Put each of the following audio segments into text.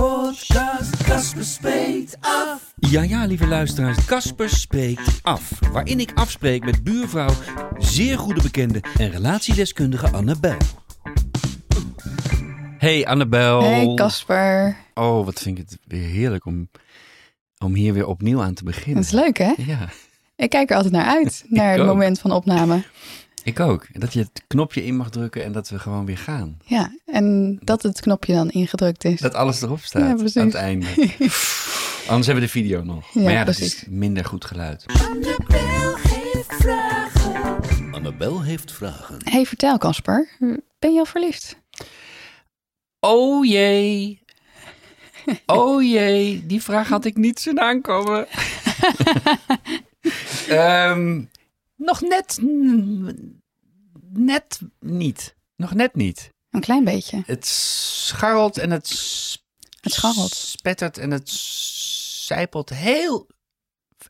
Podcast Casper Spreekt Af. Ja, ja, lieve luisteraars, Casper spreekt af. Waarin ik afspreek met buurvrouw, zeer goede bekende en relatiedeskundige Annabel. Hey Annabel. Hey Casper. Oh, wat vind ik het weer heerlijk om, om hier weer opnieuw aan te beginnen. Dat is leuk hè? Ja, Ik kijk er altijd naar uit, naar het ook. moment van opname. Ik ook. Dat je het knopje in mag drukken en dat we gewoon weer gaan. Ja, en dat het knopje dan ingedrukt is. Dat alles erop staat Ja, precies. aan het einde. Anders hebben we de video nog. Ja, maar ja, dat is minder goed geluid. Annabel heeft vragen. Annabel heeft vragen. hey, vertel Casper, ben je al verliefd? Oh jee. Oh jee, die vraag had ik niet zien aankomen. Ehm, nog net, net niet. Nog net niet. Een klein beetje. Het scharrelt en het, Het scharrelt. spettert en het zijpelt heel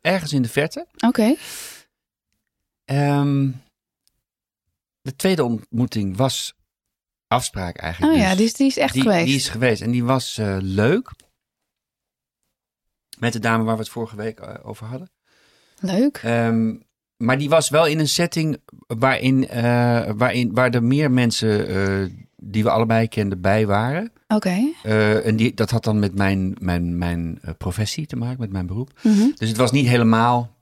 ergens in de verte. Oké. Ehm, de tweede ontmoeting was afspraak eigenlijk. Oh ja, dus. die is, die is echt die, geweest. Die is geweest en die was eh, leuk. Met de dame waar we het vorige week eh, over hadden. Leuk. Ehm, maar die was wel in een setting waarin, eh, waarin waar er meer mensen eh, die we allebei kenden bij waren. Oké. Eh, en die, dat had dan met mijn, mijn, mijn professie te maken, met mijn beroep. Mhm. Dus het was niet helemaal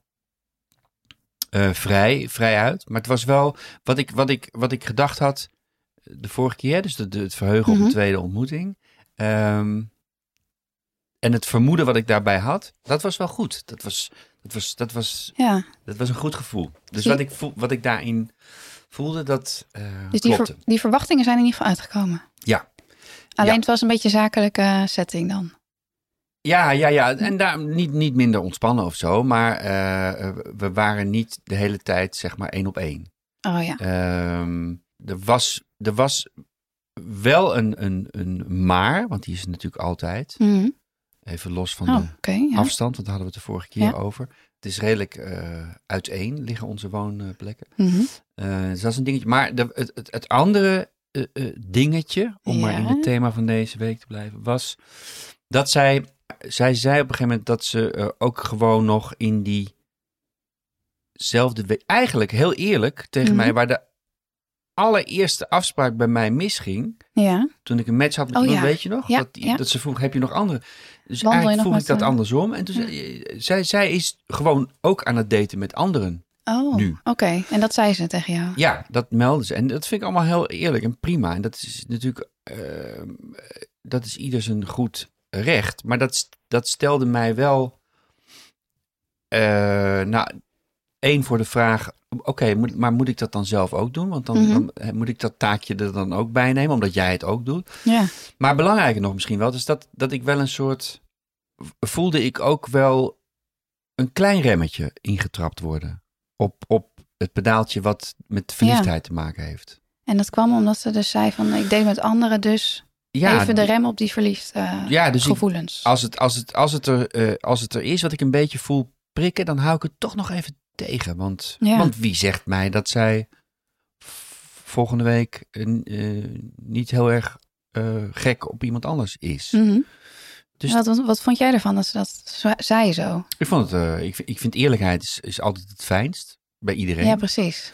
vrij, vrij uit. Maar het was wel wat ik, wat ik, wat ik gedacht had de vorige keer. Dus de, de- het verheugen op Mhm. de tweede ontmoeting. Ehm, en het vermoeden wat ik daarbij had, dat was wel goed. Dat was, dat was, dat was, Ja, dat was een goed gevoel. Dus wat ik, voel, wat ik daarin voelde, dat eh dus die, ver- die verwachtingen zijn in ieder geval uitgekomen. Ja. Alleen Ja. het was een beetje een zakelijke setting dan. Ja, ja, ja. En daar niet, niet minder ontspannen of zo. Maar eh, we waren niet de hele tijd, zeg maar, één op één. Oh ja. Ehm, er, was, er was wel een, een, een maar, want die is natuurlijk altijd. Mhm. Even los van Oh, de ja. afstand, want daar hadden we het de vorige keer Ja. over. Het is redelijk eh, uiteen liggen onze woonplekken. Mhm. Eh, dus dat is een dingetje. Maar de, het, het, het andere eh, dingetje, om maar in het thema van deze week te blijven, was dat zij, zij zei op een gegeven moment dat ze ook gewoon nog in diezelfde week, eigenlijk heel eerlijk tegen Mhm. mij, waar de allereerste afspraak bij mij misging, Ja. toen ik een match had met Oh, iemand, ja. weet je nog? Ja, dat ze vroeg, heb je nog andere? Dus Wandel eigenlijk met, ik dat andersom. En toen zei, zij, zij is gewoon ook aan het daten met anderen. Oh, oké. En dat zei ze tegen jou? Ja, dat melden ze. En dat vind ik allemaal heel eerlijk en prima. En dat is natuurlijk, eh, dat is ieder zijn goed recht. Maar dat, dat stelde mij wel, eh, nou, één voor de vraag, oké, moet- maar moet ik dat dan zelf ook doen? Want dan, Mhm. dan moet ik dat taakje er dan ook bij nemen, omdat jij het ook doet. Ja. Maar belangrijker nog misschien wel, dus dat, dat ik wel een soort, voelde ik ook wel een klein remmetje ingetrapt worden. Op, op het pedaaltje wat met verliefdheid te maken heeft. En dat kwam omdat ze dus zei van ik deed met anderen dus Ja, even de rem op die verliefd eh, ja dus ik, gevoelens. als, het, als, het, als, het er, eh, als het er is wat ik een beetje voel prikken, dan hou ik het toch nog even tegen. Want, Ja. want wie zegt mij dat zij volgende week eh, niet heel erg eh, gek op iemand anders is? Mhm. Dus wat, wat, vond jij ervan dat ze dat zei zo? ik, vond het, eh, ik, vind- ik vind eerlijkheid is, is altijd het fijnst bij iedereen. Ja, precies.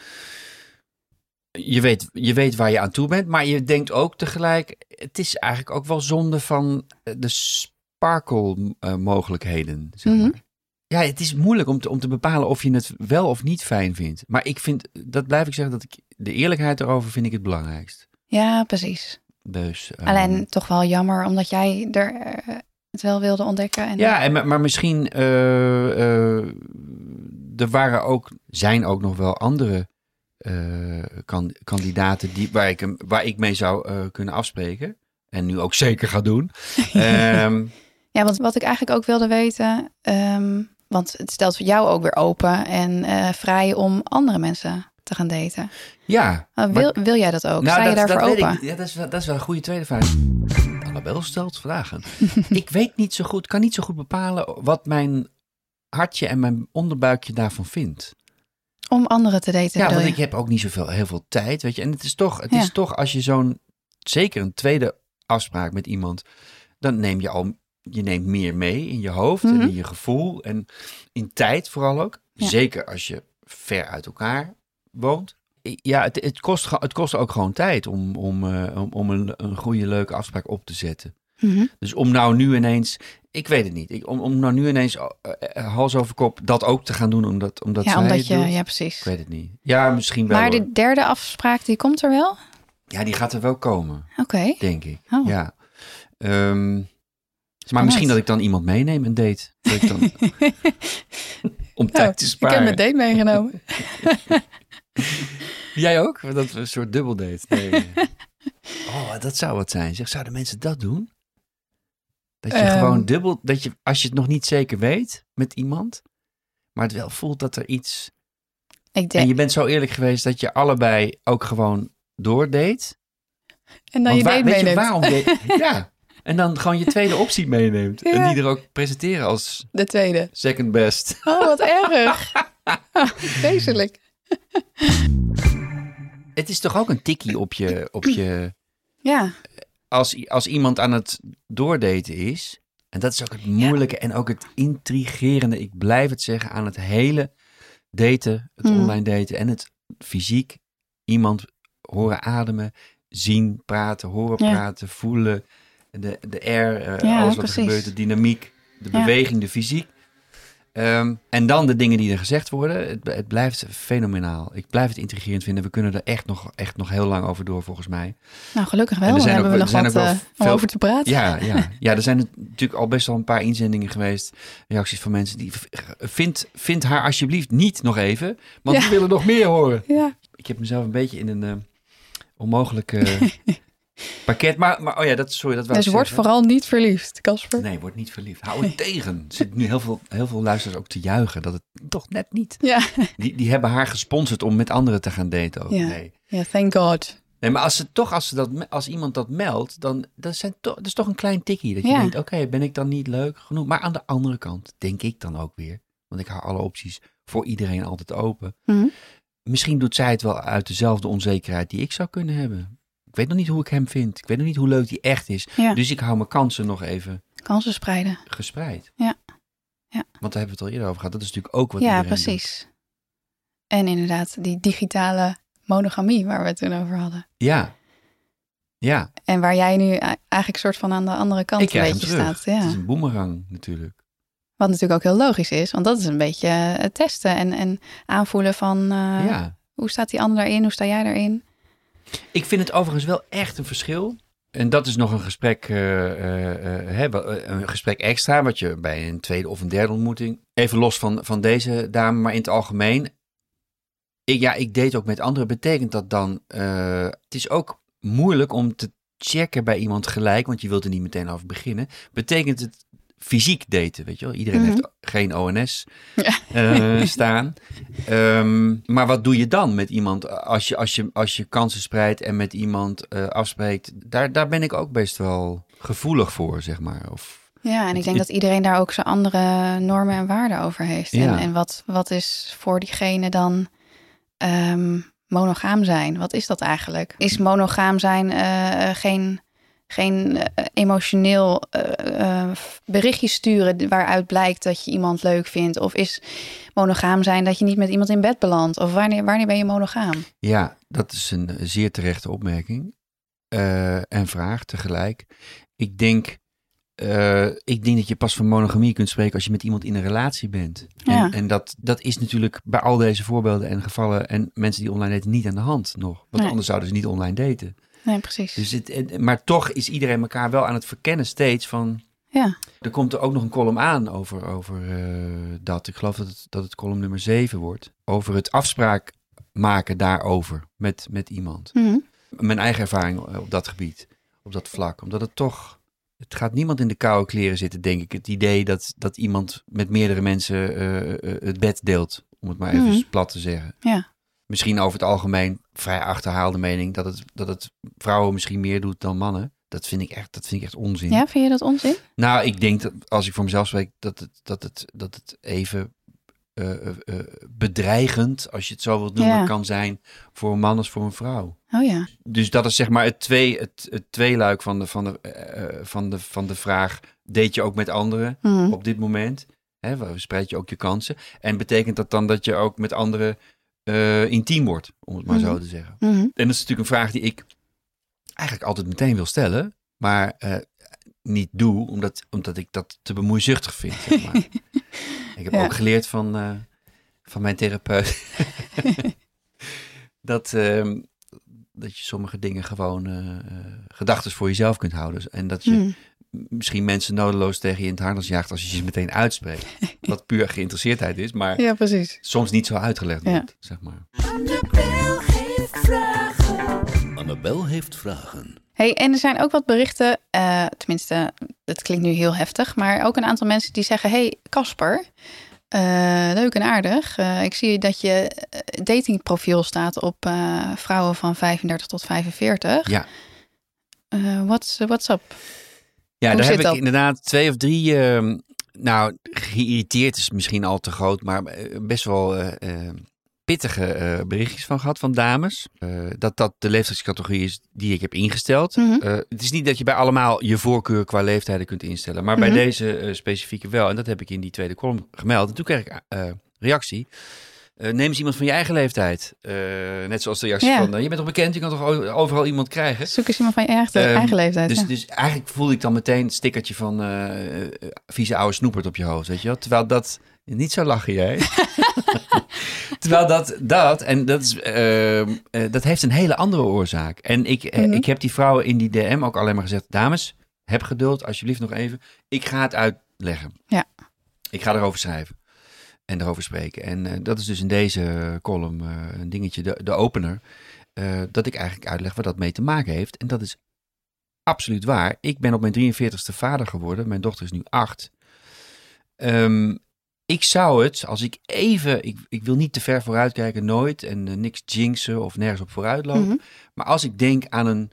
je, weet, je weet waar je aan toe bent, maar je denkt ook tegelijk, het is eigenlijk ook wel zonde van de sparkle mogelijkheden. Zeg Mhm. Ja, het is moeilijk om te, om te bepalen of je het wel of niet fijn vindt. Maar ik vind, dat blijf ik zeggen, dat ik de eerlijkheid erover vind ik het belangrijkst. Ja, precies. Dus, eh, Alleen toch wel jammer omdat jij er eh, het wel wilde ontdekken. En Ja, en, maar- maar misschien eh, eh, er waren ook, zijn ook nog wel andere kan, kandidaten die, waar, ik, hem- waar ik mee zou kunnen afspreken. En nu ook zeker ga doen. Ehm, Ja, want wat ik eigenlijk ook wilde weten, ehm, want het stelt voor jou ook weer open en eh, vrij om andere mensen te gaan daten. ja. Uh, wil, wil jij dat ook? Sta je daarvoor Nou, open? ik. Ja, dat is, wel, dat is wel een goede tweede vraag. Annabel stelt vragen. ik weet niet zo goed, kan niet zo goed bepalen wat mijn hartje en mijn onderbuikje daarvan vindt. Om anderen te daten, Ja, want je? ik heb ook niet zoveel heel veel tijd, weet je. En het is toch, het Ja. is toch als je zo'n, zeker een tweede afspraak met iemand, dan neem je al, je neemt meer mee in je hoofd en Mhm. in je gevoel en in tijd vooral ook. Ja. Zeker als je ver uit elkaar woont. Ja, het, het, kost, het kost ook gewoon tijd om, om, eh, om, om een, een goede, leuke afspraak op te zetten. Mhm. Dus om nou nu ineens, ik weet het niet, ik, om, om nou nu ineens eh, eh, hals over kop dat ook te gaan doen, omdat, omdat Ja, zij omdat je, doet. ja precies. Ik weet het niet. Ja, misschien wel. Maar hoor. de derde afspraak, die komt er wel? Ja, die gaat er wel komen, Oké. denk ik. Oh. Ja. Ehm, maar misschien dat ik dan iemand meeneem een date. Dat ik dan, om tijd te Oh, ik heb sparen. mijn date meegenomen. Jij ook? Dat we een soort dubbeldate. Nee. oh, dat zou wat zijn. Zeg, zouden mensen dat doen? Dat je Ehm. gewoon dubbel, dat je als je het nog niet zeker weet met iemand, maar het wel voelt dat er iets. Ik En denk, je bent zo eerlijk geweest dat je allebei ook gewoon doordeed. en dan Want je waar- weet je waarom? deed- ja. En dan gewoon je tweede optie meeneemt. En die er ook presenteren als De tweede. second best. Oh, wat erg. Vreselijk. Het is toch ook een tikkie op je, op je Ja, als, als iemand aan het doordaten is. En dat is ook het moeilijke en ook het intrigerende. Ik blijf het zeggen aan het hele daten, het Mm. online daten en het fysiek iemand horen ademen, zien, praten, horen Ja. praten, voelen. De, de air, eh, Ja, alles wat er gebeurt, de dynamiek, de beweging, de fysiek. Ehm, en dan de dingen die er gezegd worden. Het, het blijft fenomenaal. Ik blijf het intrigerend vinden. We kunnen er echt nog, echt nog heel lang over door, volgens mij. nou gelukkig wel. Dan zijn hebben we nog wat eh, veel- over te praten. Ja, ja. ja, er zijn natuurlijk al best wel een paar inzendingen geweest. Reacties van mensen die... Vind, vind haar alsjeblieft niet nog even, want Ja. we willen nog meer horen. Ja. Ik heb mezelf een beetje in een eh onmogelijk eh, pakket. Maar, maar oh ja, dat, sorry, dat wou Dus ik word zeggen. vooral niet verliefd, Casper. Nee, word niet verliefd. Hou het tegen. Er zitten nu heel veel, heel veel luisteraars ook te juichen dat het toch net niet. Ja. Die, die hebben haar gesponsord om met anderen te gaan daten ook. Ja. Nee. ja, thank God. Nee, maar als ze toch, als, ze dat, als iemand dat meldt, dan dat zijn toch, dat is toch een klein tikkie. Dat je Ja. denkt, oké, ben ik dan niet leuk genoeg? Maar aan de andere kant denk ik dan ook weer, want ik hou alle opties voor iedereen altijd open. Mhm. Misschien doet zij het wel uit dezelfde onzekerheid die ik zou kunnen hebben. Ik weet nog niet hoe ik hem vind. Ik weet nog niet hoe leuk die echt is. Ja, Dus ik hou mijn kansen nog even kansen spreiden. gespreid. Ja. Ja. Want daar hebben we het al eerder over gehad. Dat is natuurlijk ook wat Ja, doet. precies. En inderdaad, die digitale monogamie waar we het toen over hadden. Ja. Ja, En waar jij nu eigenlijk soort van aan de andere kant ik een beetje staat. Het Ja. is een boemerang natuurlijk. Wat natuurlijk ook heel logisch is, want dat is een beetje het testen en, en aanvoelen van eh, ja. hoe staat die ander daarin, hoe sta jij daarin? Ik vind het overigens wel echt een verschil. En dat is nog een gesprek, eh, eh, eh, een gesprek extra, wat je bij een tweede of een derde ontmoeting, even los van, van deze dame, maar in het algemeen. Ik, ja, ik date ook met anderen. Betekent dat dan, het is ook moeilijk om te checken bij iemand gelijk, want je wilt er niet meteen over beginnen. Betekent het fysiek daten, weet je wel? Iedereen Mhm. heeft geen ONS Ja. eh, staan. Ehm, maar wat doe je dan met iemand als je, als je, als je kansen spreidt en met iemand eh, afspreekt? Daar, daar ben ik ook best wel gevoelig voor, zeg maar. Of, Ja, en ik Het- denk het- dat iedereen daar ook zijn andere normen en waarden over heeft. Ja. En, en wat, wat is voor diegene dan ehm, monogaam zijn? Wat is dat eigenlijk? Is monogaam zijn eh, geen, geen eh, emotioneel eh, eh, berichtje sturen waaruit blijkt dat je iemand leuk vindt? Of is monogaam zijn dat je niet met iemand in bed belandt? Of wanneer, wanneer ben je monogaam? ja, dat is een zeer terechte opmerking en vraag tegelijk. Ik denk, ik denk dat je pas van monogamie kunt spreken als je met iemand in een relatie bent. Ja. En, en dat, dat is natuurlijk bij al deze voorbeelden en gevallen en mensen die online daten niet aan de hand nog. Want Nee. anders zouden ze niet online daten. Nee, precies. Dus het, maar toch is iedereen elkaar wel aan het verkennen steeds van... ja. Er komt er ook nog een column aan over, over eh, dat. Ik geloof dat het, dat het column nummer 7 wordt. Over het afspraak maken daarover met, met iemand. Mhm. Mijn eigen ervaring op dat gebied. op dat vlak. Omdat het toch, het gaat niemand in de koude kleren zitten, denk ik. Het idee dat, dat iemand met meerdere mensen eh, eh, het bed deelt, om het maar even Mhm. plat te zeggen. Ja. Misschien over het algemeen vrij achterhaalde mening dat het, dat het vrouwen misschien meer doet dan mannen. Dat vind ik echt, dat vind ik echt onzin. ja, vind je dat onzin? Nou, ik denk dat als ik voor mezelf spreek, dat het, dat het, dat het even eh, eh, eh, bedreigend, als je het zo wilt noemen, Ja. kan zijn voor een man als voor een vrouw. Oh ja. Dus dat is zeg maar het, twee, het, het tweeluik van de, van, de, van, de, van de vraag: deed je ook met anderen Mhm. op dit moment? Hè, spreid je ook je kansen? En betekent dat dan dat je ook met anderen eh, intiem wordt, om het maar zo Mhm. te zeggen? Mhm. En dat is natuurlijk een vraag die ik eigenlijk altijd meteen wil stellen, maar eh, niet doe, omdat, omdat ik dat te bemoeizuchtig vind. Zeg maar. ik heb Ja. ook geleerd van, eh, van mijn therapeut dat, ehm, dat je sommige dingen gewoon gedachten voor jezelf kunt houden. En dat je Mhm. Misschien mensen nodeloos tegen je in het harnas jaagt als je ze meteen uitspreekt. Wat puur geïnteresseerdheid is, maar Ja, precies. soms niet zo uitgelegd Ja. wordt, zeg maar. Annabel heeft vragen. Annabel heeft vragen. Hey, en er zijn ook wat berichten, eh, tenminste, het klinkt nu heel heftig, maar ook een aantal mensen die zeggen: Hey, Casper, eh, leuk en aardig. Eh, ik zie dat je datingprofiel staat op eh, vrouwen van 35 tot 45. Ja. Eh, what's, what's up? Ja, daar heb ik inderdaad twee of drie. ehm, nou, geïrriteerd is misschien al te groot, maar eh, best wel eh, eh, pittige berichtjes van gehad van dames. Dat dat de leeftijdscategorie is die ik heb ingesteld. Mhm. Het is niet dat je bij allemaal je voorkeur qua leeftijden kunt instellen, maar bij Mhm. deze specifieke wel. En dat heb ik in die tweede column gemeld. En toen kreeg ik reactie. Eh, neem eens iemand van je eigen leeftijd. Eh, net zoals de reactie Ja. van, eh, je bent toch bekend, je kan toch overal iemand krijgen? Zoek eens iemand van je eigen, Ehm, eigen leeftijd. Dus, ja. dus eigenlijk voelde ik dan meteen het stickertje van vieze oude snoepert op je hoofd, weet je wel? Terwijl dat, niet zo lachen jij. Terwijl dat, dat en dat, is, ehm, eh, dat heeft een hele andere oorzaak. En ik, Mhm. ik heb die vrouwen in die DM ook alleen maar gezegd, dames, heb geduld, alsjeblieft nog even. Ik ga het uitleggen. Ja. Ik ga erover schrijven en erover spreken. En eh, dat is dus in deze column eh, een dingetje, de, de opener, eh, dat ik eigenlijk uitleg waar dat mee te maken heeft. En dat is absoluut waar. Ik ben op mijn 43ste vader geworden. Mijn dochter is nu acht. Ehm, ik zou het, als ik even, ik, ik wil niet te ver vooruitkijken, nooit. En niks jinxen of nergens op vooruitlopen. Mhm. Maar als ik denk aan een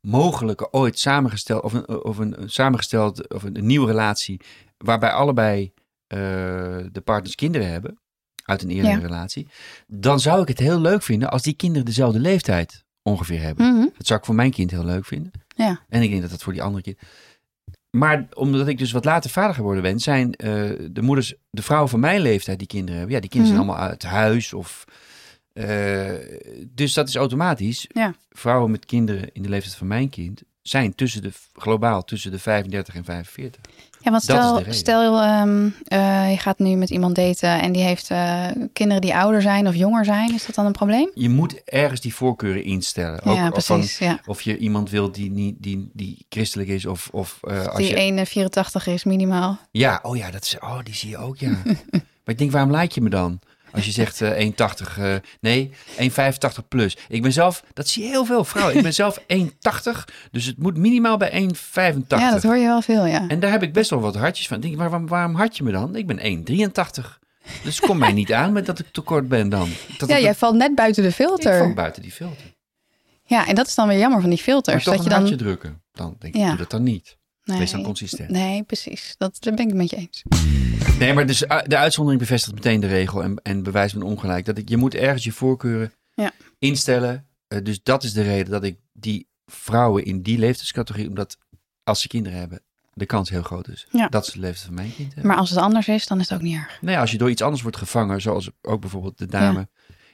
mogelijke ooit samengesteld, of een, of een, samengesteld, of een, een nieuwe relatie, waarbij allebei de partners kinderen hebben, uit een eerdere Ja. relatie, dan zou ik het heel leuk vinden als die kinderen dezelfde leeftijd ongeveer hebben. Mhm. Dat zou ik voor mijn kind heel leuk vinden. Ja. En ik denk dat dat voor die andere kind. Maar omdat ik dus wat later vader geworden ben, zijn eh, de moeders, de vrouwen van mijn leeftijd die kinderen hebben. Ja, die kinderen Mhm. zijn allemaal uit huis of. eh, dus dat is automatisch. Ja. Vrouwen met kinderen in de leeftijd van mijn kind zijn tussen de, globaal tussen de 35 en 45. Ja, want stel, stel ehm, eh, je gaat nu met iemand daten en die heeft eh, kinderen die ouder zijn of jonger zijn. Is dat dan een probleem? Je moet ergens die voorkeuren instellen. Ook ja, of van- precies. ja. of je iemand wil die, niet, die, die christelijk is of, of eh, als Die je 1,84 is minimaal. Ja, oh ja, dat is, oh, die zie je ook, ja. maar ik denk, waarom lijkt je me dan? Als je zegt eh 1,80, eh, nee, 1,85 plus. Ik ben zelf, dat zie je heel veel vrouwen. Ik ben zelf 1,80, dus het moet minimaal bij 1,85. Ja, dat hoor je wel veel, ja. En daar heb ik best wel wat hartjes van. Ik Denk, waarom, waarom hart je me dan? Ik ben 1,83. Dus kom mij niet aan met dat ik tekort ben dan. Dat Ja, jij valt net buiten de ik val filter. buiten die filter. Ja, en dat is dan weer jammer van die Maar filters. toch Dat een je dan. drukken. Dan denk ik, Ja. doe dat dan niet. Nee, Wees dan consistent. nee, precies. Dat, daar ben ik het met je eens. Nee, maar dus uh, de uitzondering bevestigt meteen de regel en, en bewijst mijn ongelijk. Dat ik, je moet ergens je voorkeuren Ja. instellen. Uh, dus dat is de reden dat ik die vrouwen in die leeftijdscategorie, omdat als ze kinderen hebben, de kans heel groot is Ja. dat ze de leeftijd van mijn kind hebben. Maar als het anders is, dan is het ook niet erg. Nee, als je door iets anders wordt gevangen, zoals ook bijvoorbeeld de dame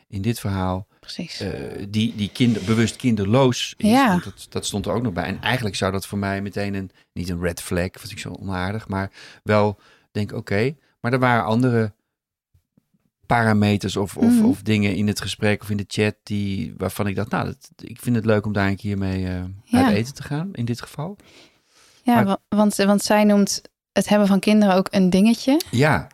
in dit verhaal, Precies. uh, die, die kinder, bewust kinderloos is. Ja. Dat, dat stond er ook nog bij. En eigenlijk zou dat voor mij meteen een, niet een red flag, vind ik zo onaardig, maar wel denk, oké, maar er waren andere parameters of, of, Mhm. of dingen in het gesprek of in de chat die, waarvan ik dacht, nou, dat, ik vind het leuk om daar een keer mee uh, Ja. uit eten te gaan, in dit geval. ja, maar- want, want zij noemt het hebben van kinderen ook een dingetje. Ja,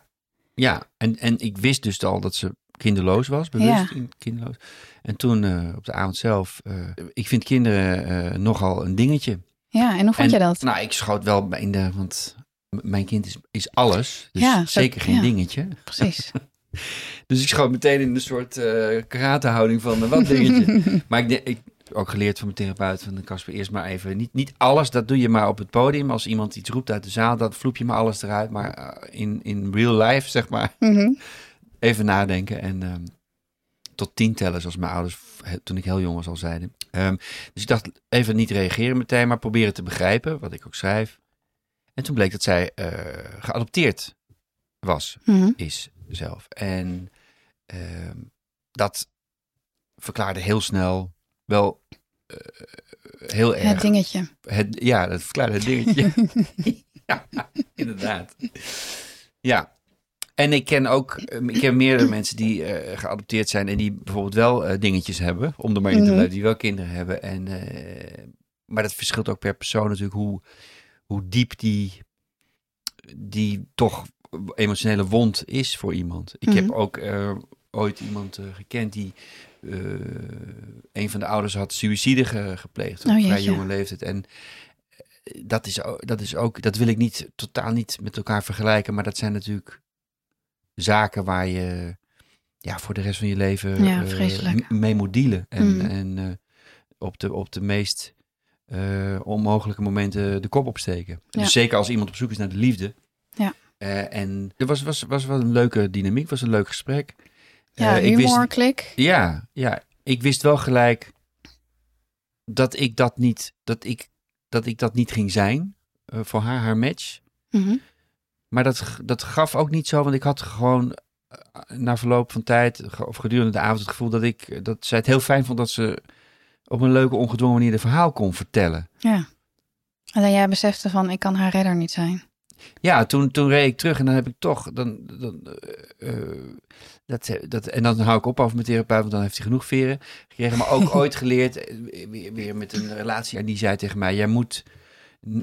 ja. En, en ik wist dus al dat ze kinderloos was, bewust in- kinderloos. En toen eh, op de avond zelf, eh, ik vind kinderen eh, nogal een dingetje. Ja, en hoe vond En, je dat? Nou, ik schoot wel in de, want mijn kind is, is alles. Dus Ja, zeker geen ja. dingetje. Precies. Dus ik schoot meteen in een soort eh karatehouding van wat dingetje. maar ik, ik ook geleerd van mijn therapeut van Casper eerst maar even niet, niet alles, dat doe je maar op het podium. Als iemand iets roept uit de zaal, dan vloep je maar alles eruit. Maar in, in real life, zeg maar, Mhm. Even nadenken en ehm, tot tien tellen, zoals mijn ouders toen ik heel jong was al zeiden. Ehm, dus ik dacht even niet reageren meteen, maar proberen te begrijpen, wat ik ook schrijf. En toen bleek dat zij eh, geadopteerd was Mhm. is zelf. En ehm, dat verklaarde heel snel wel eh, heel erg. Het dingetje. Het- ja, dat verklaarde het dingetje. ja, inderdaad. Ja. En ik ken ook, eh, ik ken meerdere mensen die eh, geadopteerd zijn en die bijvoorbeeld wel eh, dingetjes hebben, om er maar in te Mhm. blijven, die wel kinderen hebben. En, eh, maar dat verschilt ook per persoon natuurlijk hoe, hoe diep die, die toch emotionele wond is voor iemand. Ik heb Mhm. ook ooit iemand gekend die een van de ouders had suïcide ge- gepleegd op Oh, vrij jonge leeftijd. En dat is, dat is ook, dat wil ik niet totaal niet met elkaar vergelijken, maar dat zijn natuurlijk zaken waar je ja, voor de rest van je leven Ja, eh, mee moet dealen. En, Mhm. en eh, op, de, op de meest eh, onmogelijke momenten de kop opsteken. Ja. Dus zeker als iemand op zoek is naar de liefde. Ja. En er was, was, was wel een leuke dynamiek, was een leuk gesprek. Ja, Eh, ik wist- humor, klik. ja, ja, ik wist wel gelijk dat ik dat niet, dat ik, dat ik dat niet ging zijn voor haar, haar match. Mhm. Maar dat, dat gaf ook niet zo, want ik had gewoon eh, na verloop van tijd of gedurende de avond het gevoel dat ik dat zij het heel fijn vond dat ze op een leuke, ongedwongen manier de verhaal kon vertellen. Ja. Alleen jij besefte van, ik kan haar redder niet zijn. Ja, toen, toen reed ik terug en dan heb ik toch. Dan, dan, eh, eh, dat, dat, en dan hou ik op over mijn therapeut, want dan heeft hij genoeg veren gekregen. Maar ook ooit geleerd, eh, weer, weer met een relatie. En die zei tegen mij: Jij moet,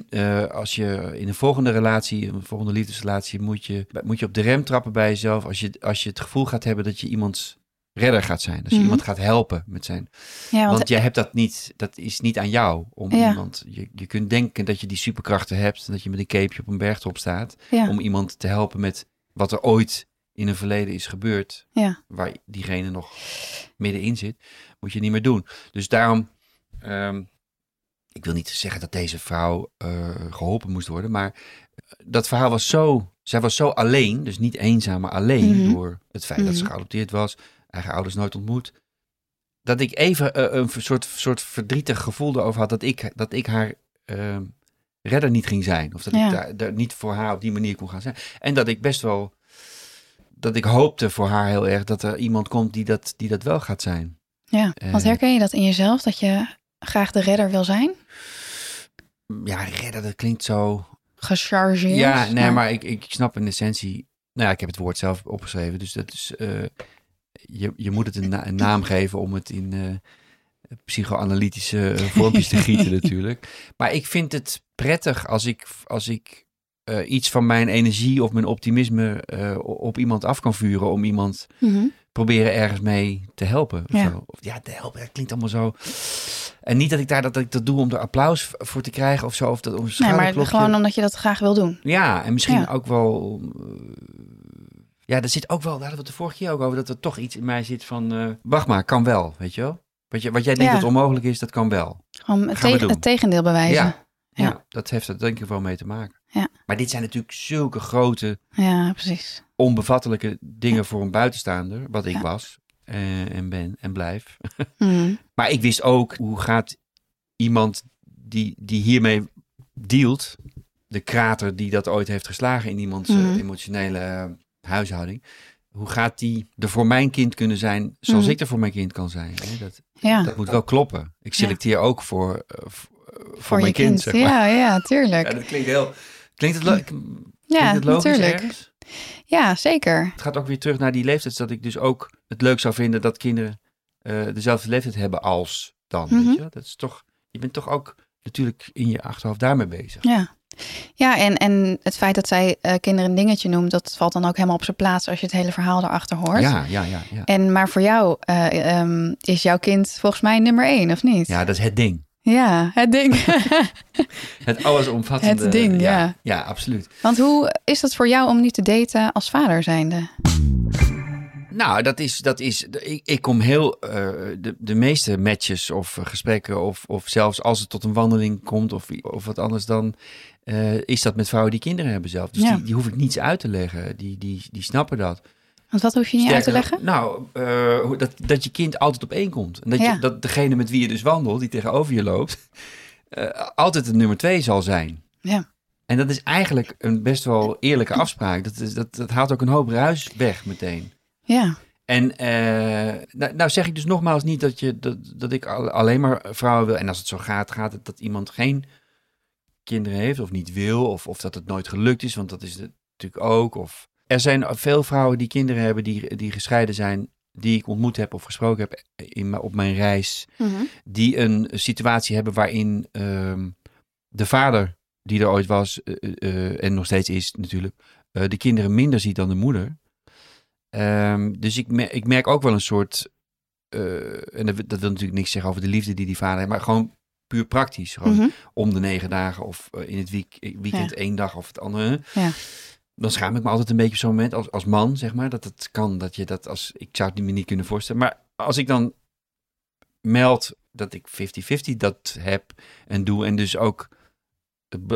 eh, als je in een volgende relatie, een volgende liefdesrelatie, moet je, moet je op de rem trappen bij jezelf. Als je, als je het gevoel gaat hebben dat je iemands redder gaat zijn. Als je Mhm. iemand gaat helpen met zijn Ja, want, want jij hebt dat niet, dat is niet aan jou. Om Ja. iemand, je, je kunt denken dat je die superkrachten hebt. en Dat je met een capeje op een bergtop staat. ja, Om iemand te helpen met wat er ooit in een verleden is gebeurd. Waar diegene nog middenin zit. Moet je niet meer doen. Dus daarom, ehm, ik wil niet zeggen dat deze vrouw eh, geholpen moest worden. Maar dat verhaal was zo, zij was zo alleen. Dus niet eenzaam, maar alleen. Mhm. Door het feit dat ze Mhm. geadopteerd was. Eigen ouders nooit ontmoet dat ik even eh, een soort, soort verdrietig gevoel erover had dat ik, dat ik haar ehm, redder niet ging zijn. Of dat Ja. ik daar, daar niet voor haar op die manier kon gaan zijn. En dat ik best wel, dat ik hoopte voor haar heel erg dat er iemand komt die dat, die dat wel gaat zijn. ja. Eh. Want herken je dat in jezelf, dat je graag de redder wil zijn? Ja, redder, dat klinkt zo... Gechargeerd? Ja, nee, maar ik, ik snap in essentie... Nou ja, ik heb het woord zelf opgeschreven. Dus dat is... eh, je, je moet het een, na- een naam geven om het in eh, psychoanalytische eh, vormpjes te gieten natuurlijk. Maar ik vind het prettig als ik, als ik iets van mijn energie of mijn optimisme op iemand af kan vuren. Om iemand Mhm. Proberen ergens mee te helpen. Of Ja. Zo. Ja, te helpen, dat klinkt allemaal zo... En niet dat ik daar dat, dat ik dat doe om er applaus voor te krijgen of zo. Of dat om een Nee, maar gewoon omdat je dat graag wil doen. Ja, en misschien Ja. ook wel. eh, ja, er zit ook wel, daar hadden we het de vorige keer ook over, dat er toch iets in mij zit van. eh, wacht maar, kan wel, weet je wel? Wat, je, wat jij denkt Ja. dat onmogelijk is, dat kan wel. Gewoon het, het tegendeel bewijzen. Ja, ja. Ja. dat heeft er denk ik wel mee te maken. Ja. Maar dit zijn natuurlijk zulke grote, Ja, precies. onbevattelijke dingen voor een buitenstaander, wat ik was eh, en ben en blijf. Mhm. Maar ik wist ook hoe gaat iemand die, die hiermee dealt, de krater die dat ooit heeft geslagen in iemands eh, Mhm. emotionele eh, huishouding, hoe gaat die er voor mijn kind kunnen zijn zoals Mhm. ik er voor mijn kind kan zijn? Hè? Dat, Ja, dat moet wel kloppen. Ik selecteer ook voor, voor, mijn kind. kind. zeg maar. Ja, ja, tuurlijk. Ja, dat klinkt heel. Klinkt het, lo- klinkt Ja, het logisch natuurlijk. ergens? Ja, zeker. Het gaat ook weer terug naar die leeftijd, dat ik dus ook het leuk zou vinden dat kinderen eh, dezelfde leeftijd hebben als dan. Mhm. Weet je? Dat is toch, je bent toch ook natuurlijk in je achterhoofd daarmee bezig. Ja. Ja, en, en het feit dat zij eh, kinderen een dingetje noemt, dat valt dan ook helemaal op zijn plaats als je het hele verhaal erachter hoort. Ja, ja, ja. Ja, En maar voor jou eh, ehm, is jouw kind volgens mij nummer één, of niet? ja dat is het ding. Ja, het ding. Het allesomvattende. Het ding, ja. ja. Ja, absoluut. Want hoe is dat voor jou om nu te daten als vader zijnde? Nou, dat is, dat is ik, ik kom heel, eh, de, de meeste matches of eh, gesprekken of, of zelfs als het tot een wandeling komt of, of wat anders dan, eh, is dat met vrouwen die kinderen hebben zelf. Dus Ja. die, die hoef ik niets uit te leggen. Die, die, die snappen dat. Want wat hoef je niet uit te leggen? Nou, eh, dat, dat je kind altijd op één komt. En dat, Ja. je, dat degene met wie je dus wandelt, die tegenover je loopt, eh, altijd het nummer twee zal zijn. Ja. En dat is eigenlijk een best wel eerlijke afspraak. Dat, is, dat, dat haalt ook een hoop ruis weg meteen. Ja, En eh, nou, nou zeg ik dus nogmaals niet dat, je, dat, dat ik al- alleen maar vrouwen wil. En als het zo gaat, gaat het dat iemand geen kinderen heeft of niet wil. Of, of dat het nooit gelukt is, want dat is het natuurlijk ook. Of, er zijn veel vrouwen die kinderen hebben, die, die gescheiden zijn, die ik ontmoet heb of gesproken heb in, mijn- op mijn reis. Mhm. Die een situatie hebben waarin ehm, de vader, die er ooit was eh, eh, en nog steeds is natuurlijk, eh, de kinderen minder ziet dan de moeder. Ehm, dus ik, ik merk ook wel een soort, eh, en dat, dat wil natuurlijk niks zeggen over de liefde die die vader heeft, maar gewoon puur praktisch. Gewoon Mhm. om de negen dagen of eh, in het week, weekend Ja. één dag of het andere. Ja. Dan schaam ik me altijd een beetje op zo'n moment als, als man, zeg maar, dat het kan, dat je dat als, ik zou het me niet kunnen voorstellen. Maar als ik dan meld dat ik 50-50 dat heb en doe en dus ook,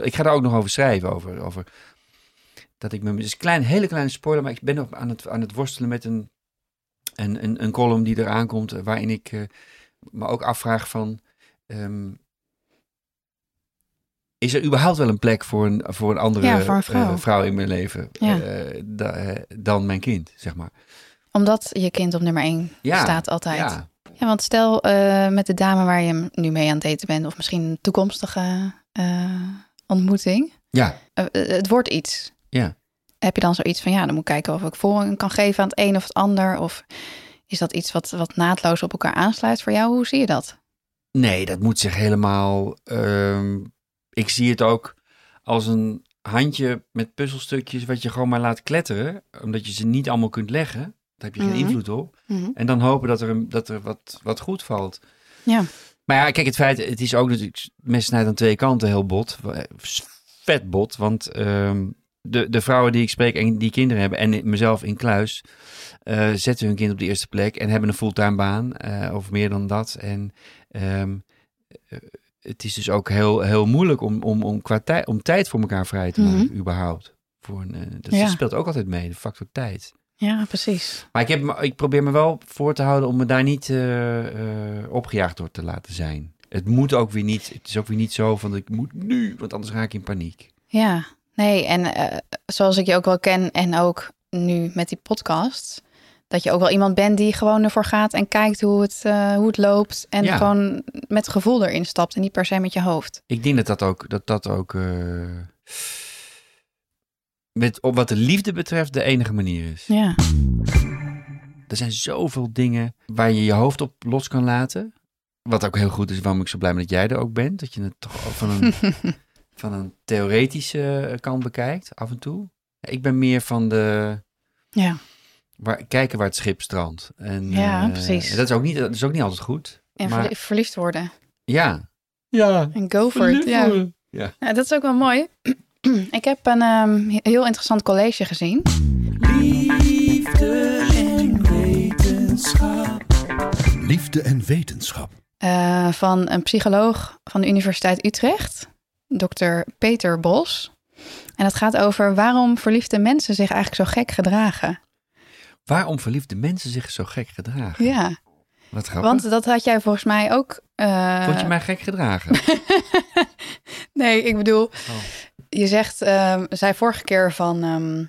ik ga daar ook nog over schrijven, over, over dat ik me, dus een klein, hele kleine spoiler, maar ik ben nog aan het, aan het worstelen met een, een, een, een column die eraan komt, waarin ik eh, me ook afvraag van, ehm, is er überhaupt wel een plek voor een, voor een andere Ja, voor een vrouw. eh, vrouw in mijn leven Ja. eh, da- eh, dan mijn kind, zeg maar. Omdat je kind op nummer één Ja, staat altijd. Ja, Ja, want stel met de dame waar je nu mee aan het daten bent, of misschien een toekomstige ontmoeting, ja, het wordt iets. ja. Heb je dan zoiets van, ja, dan moet ik kijken of ik voorrang kan geven aan het een of het ander? Of is dat iets wat, wat naadloos op elkaar aansluit voor jou? Hoe zie je dat? Nee, dat moet zich helemaal. ehm, ik zie het ook als een handje met puzzelstukjes wat je gewoon maar laat kletteren, omdat je ze niet allemaal kunt leggen. Daar heb je Mhm. geen invloed op. Mhm. En dan hopen dat er, een, dat er wat, wat goed valt. Ja. Maar ja, kijk, het feit, het is ook natuurlijk, mes snijdt aan twee kanten heel bot. Vet bot, want ehm, de, de vrouwen die ik spreek en die kinderen hebben, en mezelf in kluis, eh, zetten hun kind op de eerste plek en hebben een fulltime baan, eh, of meer dan dat. En eh, het is dus ook heel, heel moeilijk om, om, om, qua tijd, om tijd voor elkaar vrij te maken, überhaupt. Voor een, eh, dat Ja. speelt ook altijd mee, de factor tijd. Ja, precies. Maar ik, heb, ik probeer me wel voor te houden om me daar niet eh, eh, opgejaagd door te laten zijn. Het moet ook weer niet. Het is ook weer niet zo van ik moet nu, want anders raak ik in paniek. Ja, nee, en zoals ik je ook wel ken en ook nu met die podcast, dat je ook wel iemand bent die gewoon ervoor gaat en kijkt hoe het, eh, hoe het loopt en Ja. gewoon met gevoel erin stapt en niet per se met je hoofd. Ik denk dat dat ook, dat dat ook eh, met, op wat de liefde betreft de enige manier is. Ja, Er zijn zoveel dingen waar je je hoofd op los kan laten. Wat ook heel goed is, waarom ik zo blij ben dat jij er ook bent. Dat je het toch van een, van een theoretische kant bekijkt, af en toe. Ik ben meer van de... ja, waar, kijken waar het schip strandt. En, Ja, eh, precies. Dat is, ook niet, dat is ook niet altijd goed. en maar, verli- verliefd worden. ja. Ja. En go for it. Ja. Ja. ja, dat is ook wel mooi. ik heb een ehm, heel interessant college gezien. Liefde en wetenschap. Liefde en wetenschap. eh, van een psycholoog van de Universiteit Utrecht, dokter Peter Bos. En het gaat over waarom verliefde mensen zich eigenlijk zo gek gedragen. Waarom verliefde mensen zich zo gek gedragen? Ja, Wat grappig. want dat had jij volgens mij ook. eh, Vond je mij gek gedragen? Nee, ik bedoel, Oh. je zegt, ehm zei vorige keer van, ehm,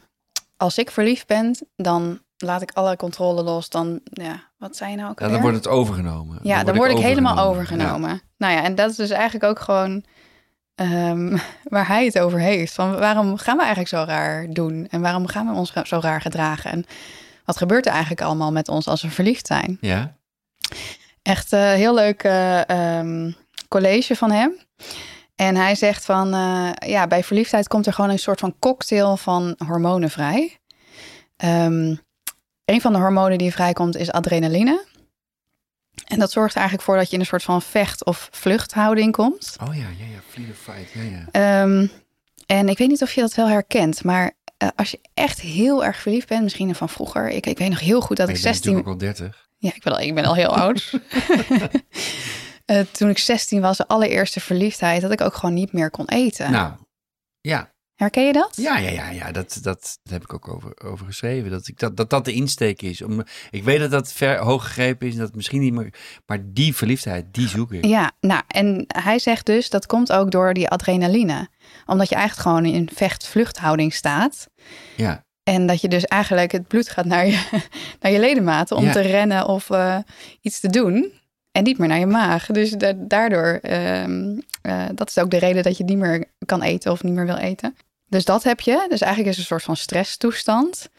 als ik verliefd ben, dan laat ik alle controle los. Dan, ja, wat zei je nou ook ja, dan wordt het overgenomen. Ja, dan, word ik, helemaal Ja. overgenomen. Nou ja, en dat is dus eigenlijk ook gewoon ehm, waar hij het over heeft. Van waarom gaan we eigenlijk zo raar doen? En waarom gaan we ons zo raar gedragen? En wat gebeurt er eigenlijk allemaal met ons als we verliefd zijn? Ja? Echt eh, heel leuk eh, ehm, college van hem. En hij zegt van, eh, ja, bij verliefdheid komt er gewoon een soort van cocktail van hormonen vrij. Ehm, een van de hormonen die vrijkomt is adrenaline. En dat zorgt er eigenlijk voor dat je in een soort van vecht- of vluchthouding komt. Oh ja, ja, ja. Fight. Ja, ja. Ehm, en ik weet niet of je dat wel herkent, maar eh, als je echt heel erg verliefd bent, misschien van vroeger. Ik, ik weet nog heel goed dat Maar ik je bent 16... natuurlijk ook al 30. Ja, ik ben al, ik ben al heel oud. Eh, toen ik 16 was, de allereerste verliefdheid, dat ik ook gewoon niet meer kon eten. Nou, ja. Herken je dat? Ja, ja, ja, ja. Dat, dat, heb ik ook over, over geschreven. Dat, ik, dat, dat dat de insteek is. Om, ik weet dat dat ver hoog gegrepen is. en Dat het misschien niet meer... Maar die verliefdheid, die zoek ik. Ja, nou, en hij zegt dus dat komt ook door die adrenaline. Omdat je eigenlijk gewoon in vecht-vluchthouding staat. Ja. En dat je dus eigenlijk het bloed gaat naar je, naar je ledematen om Ja. te rennen of eh, iets te doen. En niet meer naar je maag. Dus da- daardoor, ehm, eh, dat is ook de reden dat je niet meer kan eten of niet meer wil eten. Dus dat heb je. Dus eigenlijk is het een soort van stresstoestand.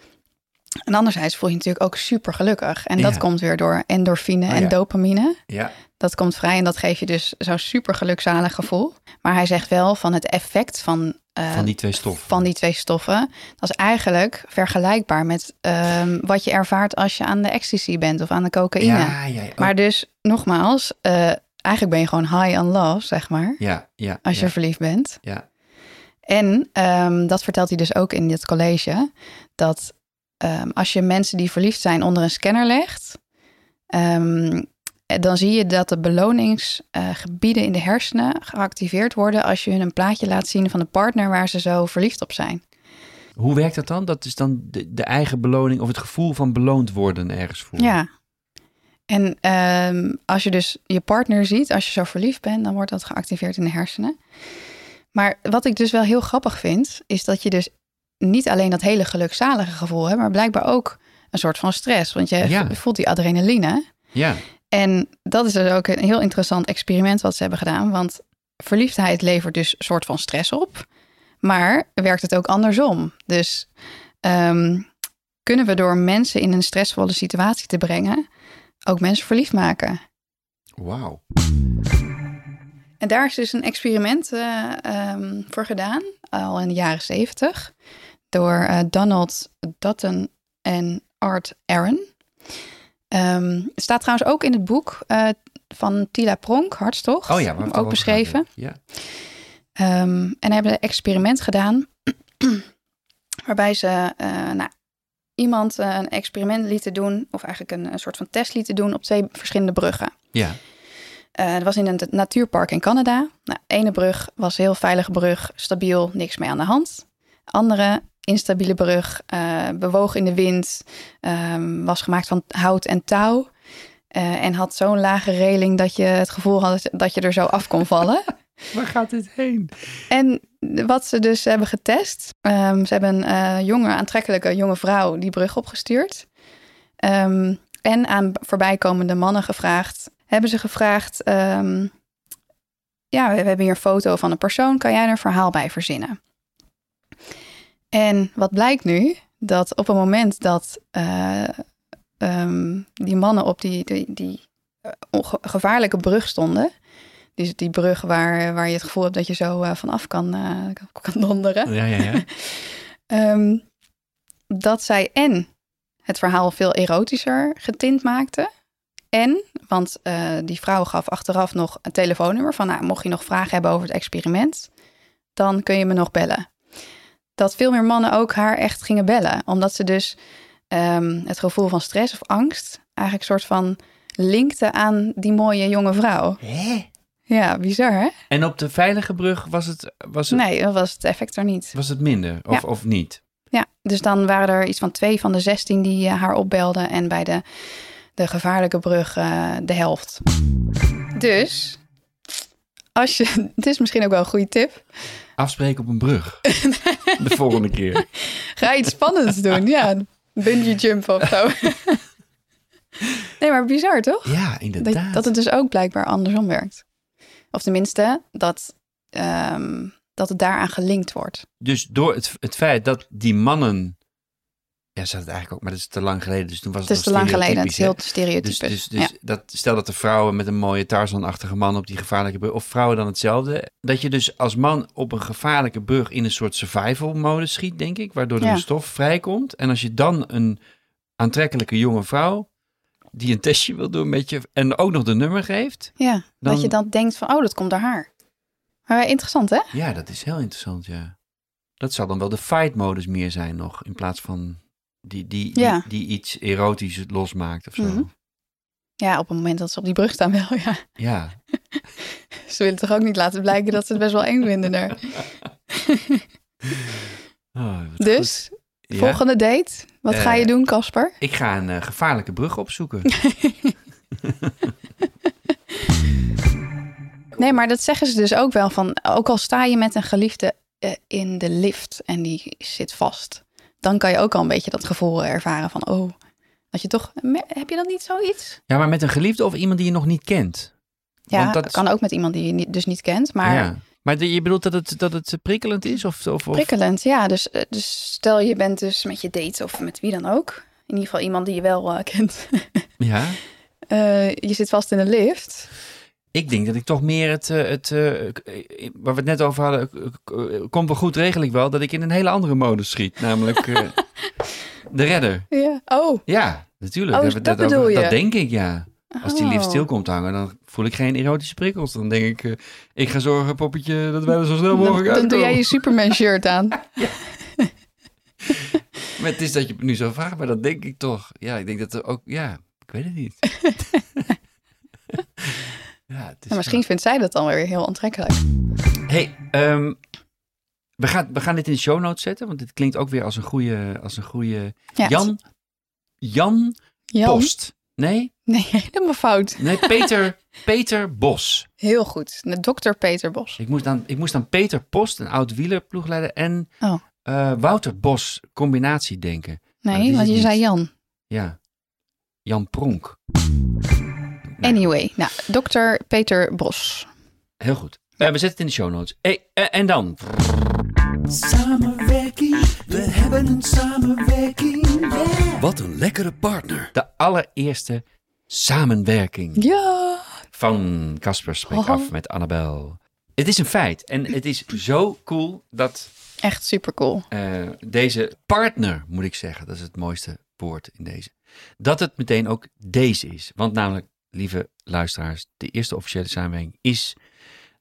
En anderzijds voel je je natuurlijk ook super gelukkig. En dat komt weer door endorfine Oh en ja. dopamine. Ja. Dat komt vrij en dat geeft je dus zo'n super gelukzalig gevoel. Maar hij zegt wel van het effect van, eh, Van die twee stoffen. van die twee stoffen. Dat is eigenlijk vergelijkbaar met ehm, wat je ervaart als je aan de ecstasy bent of aan de cocaïne. Ja, ja. Maar dus nogmaals, eh, eigenlijk ben je gewoon high on love, zeg maar. ja, ja. Als je verliefd bent. Ja. En ehm, dat vertelt hij dus ook in dit college. Dat ehm, als je mensen die verliefd zijn onder een scanner legt. ehm, dan zie je dat de beloningsgebieden in de hersenen geactiveerd worden als je hun een plaatje laat zien van de partner waar ze zo verliefd op zijn. Hoe werkt dat dan? Dat is dan de, de eigen beloning of het gevoel van beloond worden ergens voor. Ja. En als je dus je partner ziet, als je zo verliefd bent, dan wordt dat geactiveerd in de hersenen. Maar wat ik dus wel heel grappig vind, is dat je dus niet alleen dat hele gelukzalige gevoel hebt, maar blijkbaar ook een soort van stress. Want je Ja. voelt die adrenaline. Ja. En dat is dus ook een heel interessant experiment wat ze hebben gedaan. Want verliefdheid levert dus een soort van stress op. Maar werkt het ook andersom. Dus ehm, kunnen we door mensen in een stressvolle situatie te brengen, ook mensen verliefd maken? Wauw. En daar is dus een experiment eh, ehm, voor gedaan, al in de jaren zeventig, door eh, Donald Dutton en Art Aaron. Ehm, het staat trouwens ook in het boek eh, van Tila Pronk, Hartstocht, Oh ja, ook beschreven. Ja. Ehm, en hebben een experiment gedaan waarbij ze nou, iemand een experiment lieten doen, of eigenlijk een, een soort van test lieten doen op twee verschillende bruggen. Ja. Eh, dat was in een natuurpark in Canada. Nou, ene brug was een heel veilige brug, stabiel, niks mee aan de hand. Andere instabiele brug, eh, bewoog in de wind, ehm, was gemaakt van hout en touw. eh, en had zo'n lage reling dat je het gevoel had dat je er zo af kon vallen. Waar gaat dit heen? En wat ze dus hebben getest, ehm, ze hebben een eh, jonge, aantrekkelijke jonge vrouw die brug opgestuurd. Ehm, en aan voorbijkomende mannen gevraagd, hebben ze gevraagd, ehm, ja, we hebben hier een foto van een persoon, kan jij er een verhaal bij verzinnen? En wat blijkt nu? Dat op het moment dat eh, ehm, die mannen op die, die, die eh, gevaarlijke brug stonden, die, die brug waar, waar je het gevoel hebt dat je zo eh, vanaf kan, kan- donderen. Ja, ja, ja. Ehm, dat zij en het verhaal veel erotischer getint maakte. En, want eh, die vrouw gaf achteraf nog een telefoonnummer van, nou, mocht je nog vragen hebben over het experiment, dan kun je me nog bellen. Dat veel meer mannen ook haar echt gingen bellen, omdat ze dus ehm, het gevoel van stress of angst eigenlijk een soort van linkte aan die mooie jonge vrouw. Hè? Ja, bizar hè? En op de veilige brug was het, was het, Nee, dat was het effect er niet. was het minder? Of, Ja. of niet? Ja, dus dan waren er iets van twee van de zestien die eh, haar opbelden. En bij de, de gevaarlijke brug eh, de helft. Dus, als je, het is misschien ook wel een goede tip. Afspreken op een brug. de volgende keer. Ga iets spannends doen. Ja, bungee jumpen of zo. nee, maar bizar toch? Ja, inderdaad. Dat, dat het dus ook blijkbaar andersom werkt. Of tenminste, dat, ehm, dat het daaraan gelinkt wordt. Dus door het, het feit dat die mannen Ja, ze had het eigenlijk ook, maar dat is te lang geleden. Dus toen was Het het, is te lang geleden. Het is heel stereotypisch. Dus, dus, dus dat, stel dat de vrouwen met een mooie Tarzan-achtige man op die gevaarlijke brug, of vrouwen dan hetzelfde, dat je dus als man op een gevaarlijke brug in een soort survival mode schiet, denk ik, waardoor Ja. de stof vrijkomt. En als je dan een aantrekkelijke jonge vrouw die een testje wil doen met je en ook nog de nummer geeft, ja, Dan- dat je dan denkt van, oh, dat komt door haar. Maar interessant, hè? ja, dat is heel interessant, ja. Dat zal dan wel de fight-modus meer zijn nog, in plaats van die, die, die, Ja. die iets erotisch losmaakt of zo. Mhm. Ja, op het moment dat ze op die brug staan wel, ja. Ja, Ze willen toch ook niet laten blijken dat ze het best wel eng vinden daar. Oh, Dus, goed. Ja, volgende date. Wat ga je Eh, doen, Casper? Ik ga een eh, gevaarlijke brug opzoeken. Nee, maar dat zeggen ze dus ook wel van, ook al sta je met een geliefde eh, in de lift en die zit vast, dan kan je ook al een beetje dat gevoel ervaren van, oh, dat je toch, heb je dat niet zoiets? Ja, maar met een geliefde of iemand die je nog niet kent. Ja, Want dat kan ook met iemand die je niet, dus niet kent, maar Ja. Maar de- je bedoelt dat het, dat het prikkelend is? Of, of, of- prikkelend. Ja, dus, eh, dus stel je bent dus met je date of met wie dan ook, in ieder geval iemand die je wel eh, kent. Ja. Eh, je zit vast in een lift. Ik denk dat ik toch meer het, eh, het eh, eh, waar we het net over hadden, komt wel goed, regel ik wel, dat ik in een hele andere modus schiet. Namelijk de redder. Ja. Oh. Ja, natuurlijk. Oh, dat net bedoel over. je? Dat denk ik, ja. Als die lift Oh. stil komt hangen, dan voel ik geen erotische prikkels. Dan denk ik, ik ga zorgen, poppetje, dat wij er zo snel mogelijk Dan, dan doe jij je Superman shirt aan. Maar het is dat je nu zo vraagt, maar dat denk ik toch. Ja, ik denk dat er ook, ja, ik weet het niet. Ja, het is En misschien vindt zij dat dan weer heel aantrekkelijk. Hey, ehm, we, gaan, we gaan dit in de show notes zetten, want dit klinkt ook weer als een goede, als een goede Ja, Jan, Jan, Jan? Post. Nee, Nee, helemaal fout. nee, Peter, Peter Bos. Heel goed. Dr. Peter Bos. Ik moest aan, ik moest aan Peter Post, een oud wielerploegleider, en Oh. eh, Wouter Bos combinatie denken. Nee, is want je zei. Jan. Ja, Jan Pronk. Anyway, nou, Dr. Peter Bos. Heel goed. We zetten het in de show notes. Hey, eh, en dan, Samenwerking, we hebben een samenwerking, yeah. Wat een lekkere partner. de allereerste samenwerking. Ja. van Casper spreekt Oh. af met Annabel. Het is een feit. En het is zo cool dat Echt super cool. eh, deze partner, moet ik zeggen, dat is het mooiste woord in deze, dat het meteen ook deze is. Want namelijk, lieve luisteraars, de eerste officiële samenwerking is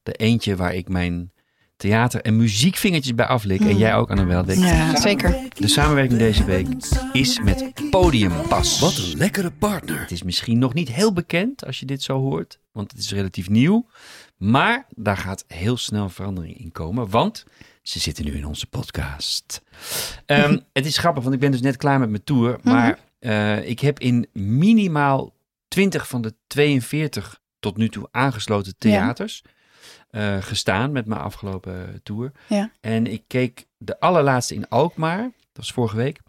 de eentje waar ik mijn theater- en muziekvingertjes bij aflik. En jij ook, Annabel. denk ik. Ja, zeker. De samenwerking deze week is met Podiumpas. Wat een lekkere partner. Het is misschien nog niet heel bekend als je dit zo hoort, want het is relatief nieuw. Maar daar gaat heel snel verandering in komen, want ze zitten nu in onze podcast. Ehm, het is grappig, want ik ben dus net klaar met mijn tour. Maar eh, ik heb in minimaal 20 van de 42 tot nu toe aangesloten theaters eh, gestaan met mijn afgelopen tour. Ja. En ik keek de allerlaatste in Alkmaar, dat was vorige week,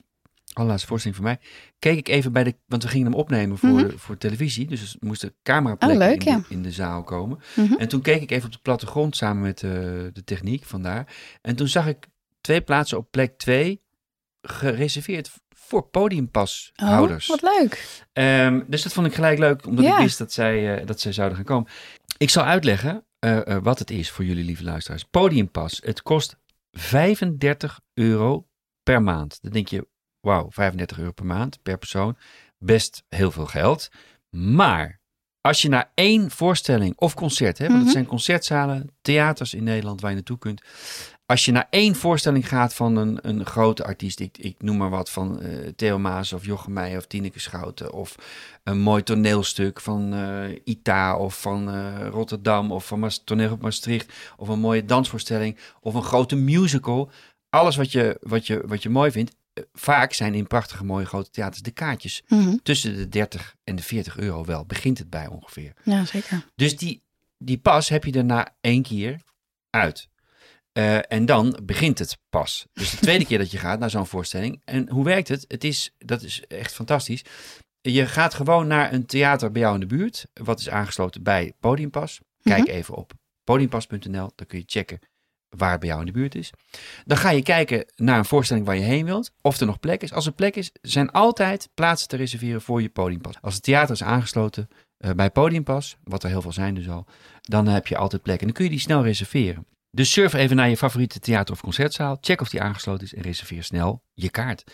allerlaatste voorstelling voor mij, keek ik even bij de, want we gingen hem opnemen voor, Mhm. voor televisie, dus er moesten cameraplekken Oh, leuk, in, ja. de, in de zaal komen. Mhm. En toen keek ik even op de plattegrond samen met eh, de techniek vandaar. En toen zag ik twee plaatsen op plek 2 gereserveerd voor podiumpashouders. Oh, wat leuk. Ehm, dus dat vond ik gelijk leuk, omdat Ja. ik wist dat zij, eh, dat zij zouden gaan komen. Ik zal uitleggen eh, eh, wat het is voor jullie lieve luisteraars. Podiumpas, het kost 35 euro per maand. Dan denk je, wauw, 35 euro per maand per persoon. Best heel veel geld. Maar als je naar één voorstelling of concert, hè, want Mhm. het zijn concertzalen, theaters in Nederland waar je naartoe kunt. Als je naar één voorstelling gaat van een, een grote artiest, ik, ik noem maar wat van eh, Theo Maas of Jochem Meijer of Tineke Schouten. Of een mooi toneelstuk van eh, Ita of van eh, Rotterdam of van Maas, Toneel op Maastricht. Of een mooie dansvoorstelling of een grote musical. Alles wat je, wat je, wat je mooi vindt. Vaak zijn in prachtige mooie grote theaters de kaartjes Mhm. tussen de 30 en de 40 euro wel. Begint het bij ongeveer. Ja, zeker. Dus die, die pas heb je er na één keer uit. Eh, en dan begint het pas. Dus de tweede keer dat je gaat naar zo'n voorstelling. En hoe werkt het? Het is, dat is echt fantastisch. Je gaat gewoon naar een theater bij jou in de buurt. Wat is aangesloten bij Podiumpas. Kijk Mhm. even op podiumpas.nl. Dan kun je checken waar het bij jou in de buurt is. Dan ga je kijken naar een voorstelling waar je heen wilt. Of er nog plek is. Als er plek is, zijn altijd plaatsen te reserveren voor je podiumpas. Als het theater is aangesloten uh, bij podiumpas, wat er heel veel zijn dus al, dan heb je altijd plek. En dan kun je die snel reserveren. Dus surf even naar je favoriete theater of concertzaal. Check of die aangesloten is en reserveer snel je kaart.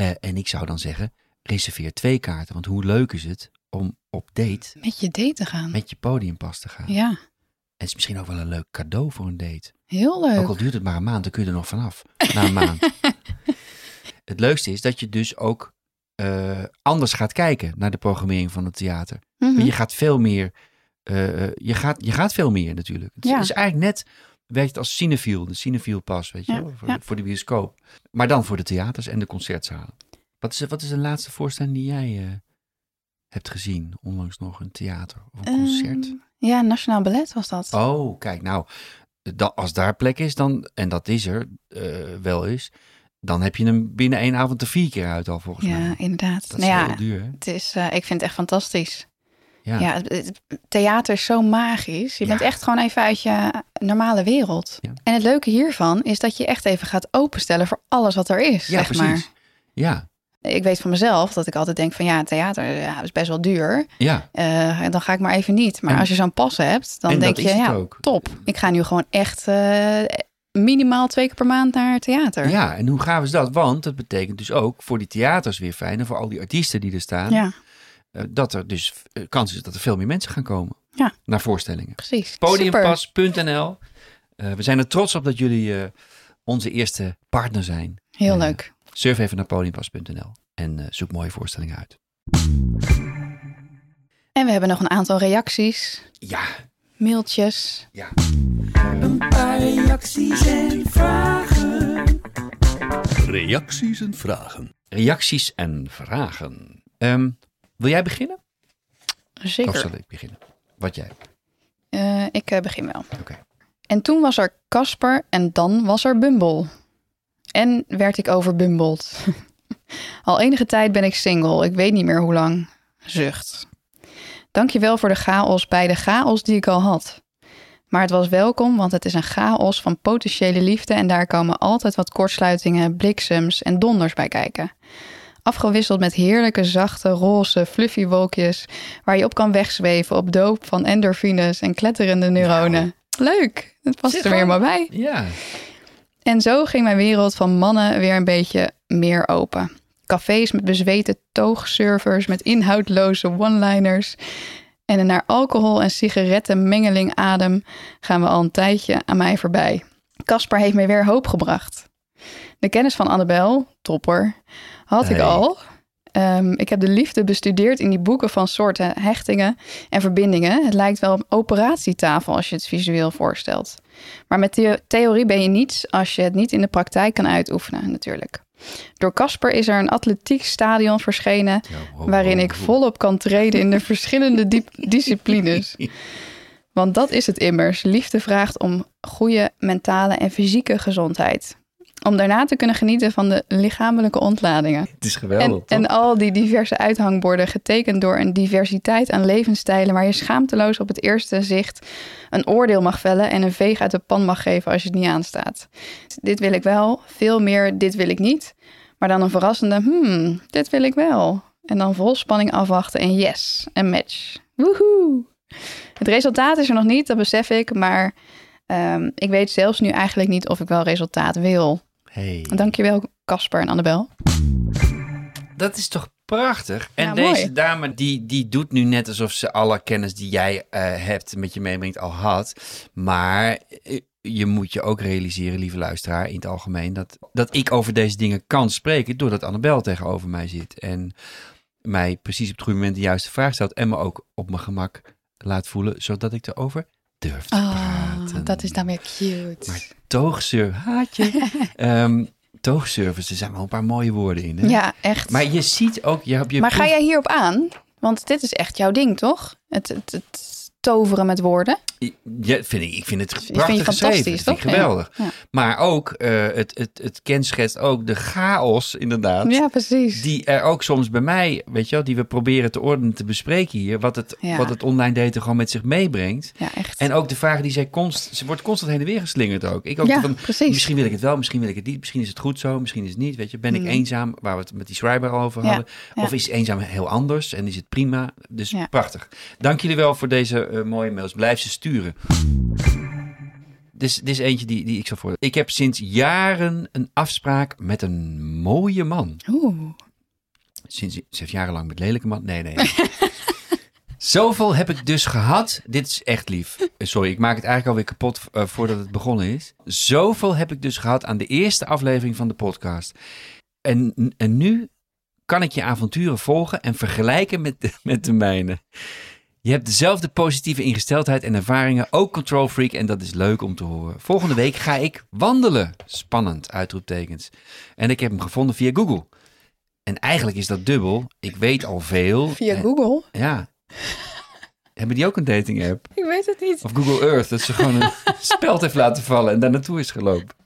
Uh, en ik zou dan zeggen, reserveer twee kaarten. Want hoe leuk is het om op date... Met je date te gaan. Met je podiumpas te gaan. Ja. En het is misschien ook wel een leuk cadeau voor een date. Heel leuk. Ook al duurt het maar een maand, dan kun je er nog vanaf. Na een maand. het leukste is dat je dus ook uh, anders gaat kijken naar de programmering van het theater. Mm -hmm. Je gaat veel meer... Uh, je, gaat, je gaat veel meer natuurlijk. Het ja. is eigenlijk net werkt als cinefiel, de cinefiel pas, weet je ja, wel, voor, ja. voor, de bioscoop. Maar dan voor de theaters en de concertzalen. Wat is, wat is de laatste voorstelling die jij uh, hebt gezien? Onlangs nog een theater of een concert? Um, ja, Nationaal Ballet was dat. Oh, kijk, nou, als daar plek is dan, en dat is er uh, wel is, dan heb je hem binnen één avond er vier keer uit al volgens ja, mij. Ja, inderdaad. Dat nou is ja, heel duur, hè? Het is, uh, ik vind het echt fantastisch. Ja. ja, het theater is zo magisch. Je Ja. bent echt gewoon even uit je normale wereld. Ja. En het leuke hiervan is dat je echt even gaat openstellen voor alles wat er is. Ja, zeg precies. maar. Ja, Ik weet van mezelf dat ik altijd denk van ja, theater ja, is best wel duur. ja. Eh, dan ga ik maar even niet. Maar En- als je zo'n pas hebt, dan en denk je ja, ook. top. Ik ga nu gewoon echt eh, minimaal twee keer per maand naar theater. Ja, en hoe gaaf is dat? Want dat betekent dus ook voor die theaters weer fijn en voor al die artiesten die er staan, ja dat er dus eh, kans is dat er veel meer mensen gaan komen Ja. naar voorstellingen. precies. Podiumpas.nl. Eh, we zijn er trots op dat jullie eh, onze eerste partner zijn. Heel Eh, leuk. Surf even naar podiumpas.nl en eh, zoek mooie voorstellingen uit. En we hebben nog een aantal reacties, Ja, mailtjes. ja. Een paar reacties en vragen. Reacties en vragen. Reacties en vragen. Ehm, wil jij beginnen? Of Zeker. zal ik beginnen? Wat jij? Eh, ik eh, begin wel. Oké. En toen was er Casper en dan was er Bumble. En werd ik overbumbeld. Al enige tijd ben ik single. Ik weet niet meer hoe lang. Zucht. Dankjewel voor de chaos bij de chaos die ik al had. Maar het was welkom, want het is een chaos van potentiële liefde en daar komen altijd wat kortsluitingen, bliksems en donders bij kijken. Afgewisseld met heerlijke, zachte, roze, fluffy wolkjes waar je op kan wegzweven op doop van endorfines en kletterende neuronen. Leuk, het past er weer maar bij. Ja. En zo ging mijn wereld van mannen weer een beetje meer open. Cafés met bezweten toogsurfers met inhoudloze one-liners. En een naar alcohol en sigaretten mengeling adem gaan we al een tijdje aan mij voorbij. Casper heeft me weer hoop gebracht. De kennis van Annabel, topper, had ik al. Ehm, ik heb de liefde bestudeerd in die boeken van soorten hechtingen en verbindingen. Het lijkt wel op operatietafel als je het visueel voorstelt. Maar met the- theorie ben je niets als je het niet in de praktijk kan uitoefenen, natuurlijk. Door Casper is er een atletiek stadion verschenen Ja, waarin ik volop kan treden in de verschillende disciplines. Want dat is het immers. Liefde vraagt om goede mentale en fysieke gezondheid. Om daarna te kunnen genieten van de lichamelijke ontladingen. Het is geweldig, En, en al die diverse uithangborden, getekend door een diversiteit aan levensstijlen, waar je schaamteloos op het eerste zicht een oordeel mag vellen en een veeg uit de pan mag geven als je het niet aanstaat. Dit wil ik wel, veel meer, dit wil ik niet. Maar dan een verrassende, hmm, dit wil ik wel. En dan vol spanning afwachten en yes, een match. Woehoe! Het resultaat is er nog niet, dat besef ik, maar ehm, ik weet zelfs nu eigenlijk niet of ik wel resultaat wil. Hey. Dankjewel, Casper en Annabel. Dat is toch prachtig? En Ja, deze mooi. dame die, die doet nu net alsof ze alle kennis die jij eh, hebt met je meebrengt al had. Maar eh, je moet je ook realiseren, lieve luisteraar, in het algemeen, dat, dat ik over deze dingen kan spreken doordat Annabel tegenover mij zit. En mij precies op het goede moment de juiste vraag stelt en me ook op mijn gemak laat voelen, zodat ik erover durf te praten. Oh, dat is dan weer cute. Maar toogsurf, haatje. Ehm toogsurfers, er zijn wel een paar mooie woorden in. Hè? Ja, echt. Maar je ziet ook, je hebt je Maar ga jij hierop aan? Want dit is echt jouw ding, toch? Het, het, het toveren met woorden. Ja, vind ik, ik vind het vind prachtig geschreven. vind ik toch? geweldig. Ja. Maar ook, eh, het, het, het kenschetst ook de chaos, inderdaad. Ja, precies. Die er ook soms bij mij, weet je wel, die we proberen te ordenen te bespreken hier. Wat het, Ja. wat het online daten gewoon met zich meebrengt. Ja, echt. En ook de vragen die zij constant, ze wordt constant heen en weer geslingerd ook. Ik ook van, precies. misschien wil ik het wel, misschien wil ik het niet. Misschien is het goed zo, misschien is het niet. Weet je, ben ik Mm. eenzaam, waar we het met die schrijver al over hadden. Of is eenzaam heel anders en is het prima. Dus prachtig. Dank jullie wel voor deze eh, mooie mails. Blijf ze sturen. Dit is, dit is eentje die, die ik zal voor. Ik heb sinds jaren een afspraak met een mooie man. Oeh. Sinds, ze heeft jarenlang met lelijke man. Nee, nee. nee. Zoveel heb ik dus gehad. Dit is echt lief. Eh, Sorry, ik maak het eigenlijk alweer kapot eh, voordat het begonnen is. Zoveel heb ik dus gehad aan de eerste aflevering van de podcast. En, en nu kan ik je avonturen volgen en vergelijken met de, met de mijne. Je hebt dezelfde positieve ingesteldheid en ervaringen, ook control freak en dat is leuk om te horen. Volgende week ga ik wandelen. Spannend, uitroeptekens. En ik heb hem gevonden via Google. En eigenlijk is dat dubbel. Ik weet al veel. Via En- Google? Ja. Hebben die ook een dating app? Ik weet het niet. Of Google Earth, dat ze gewoon een speld heeft laten vallen en daar naartoe is gelopen.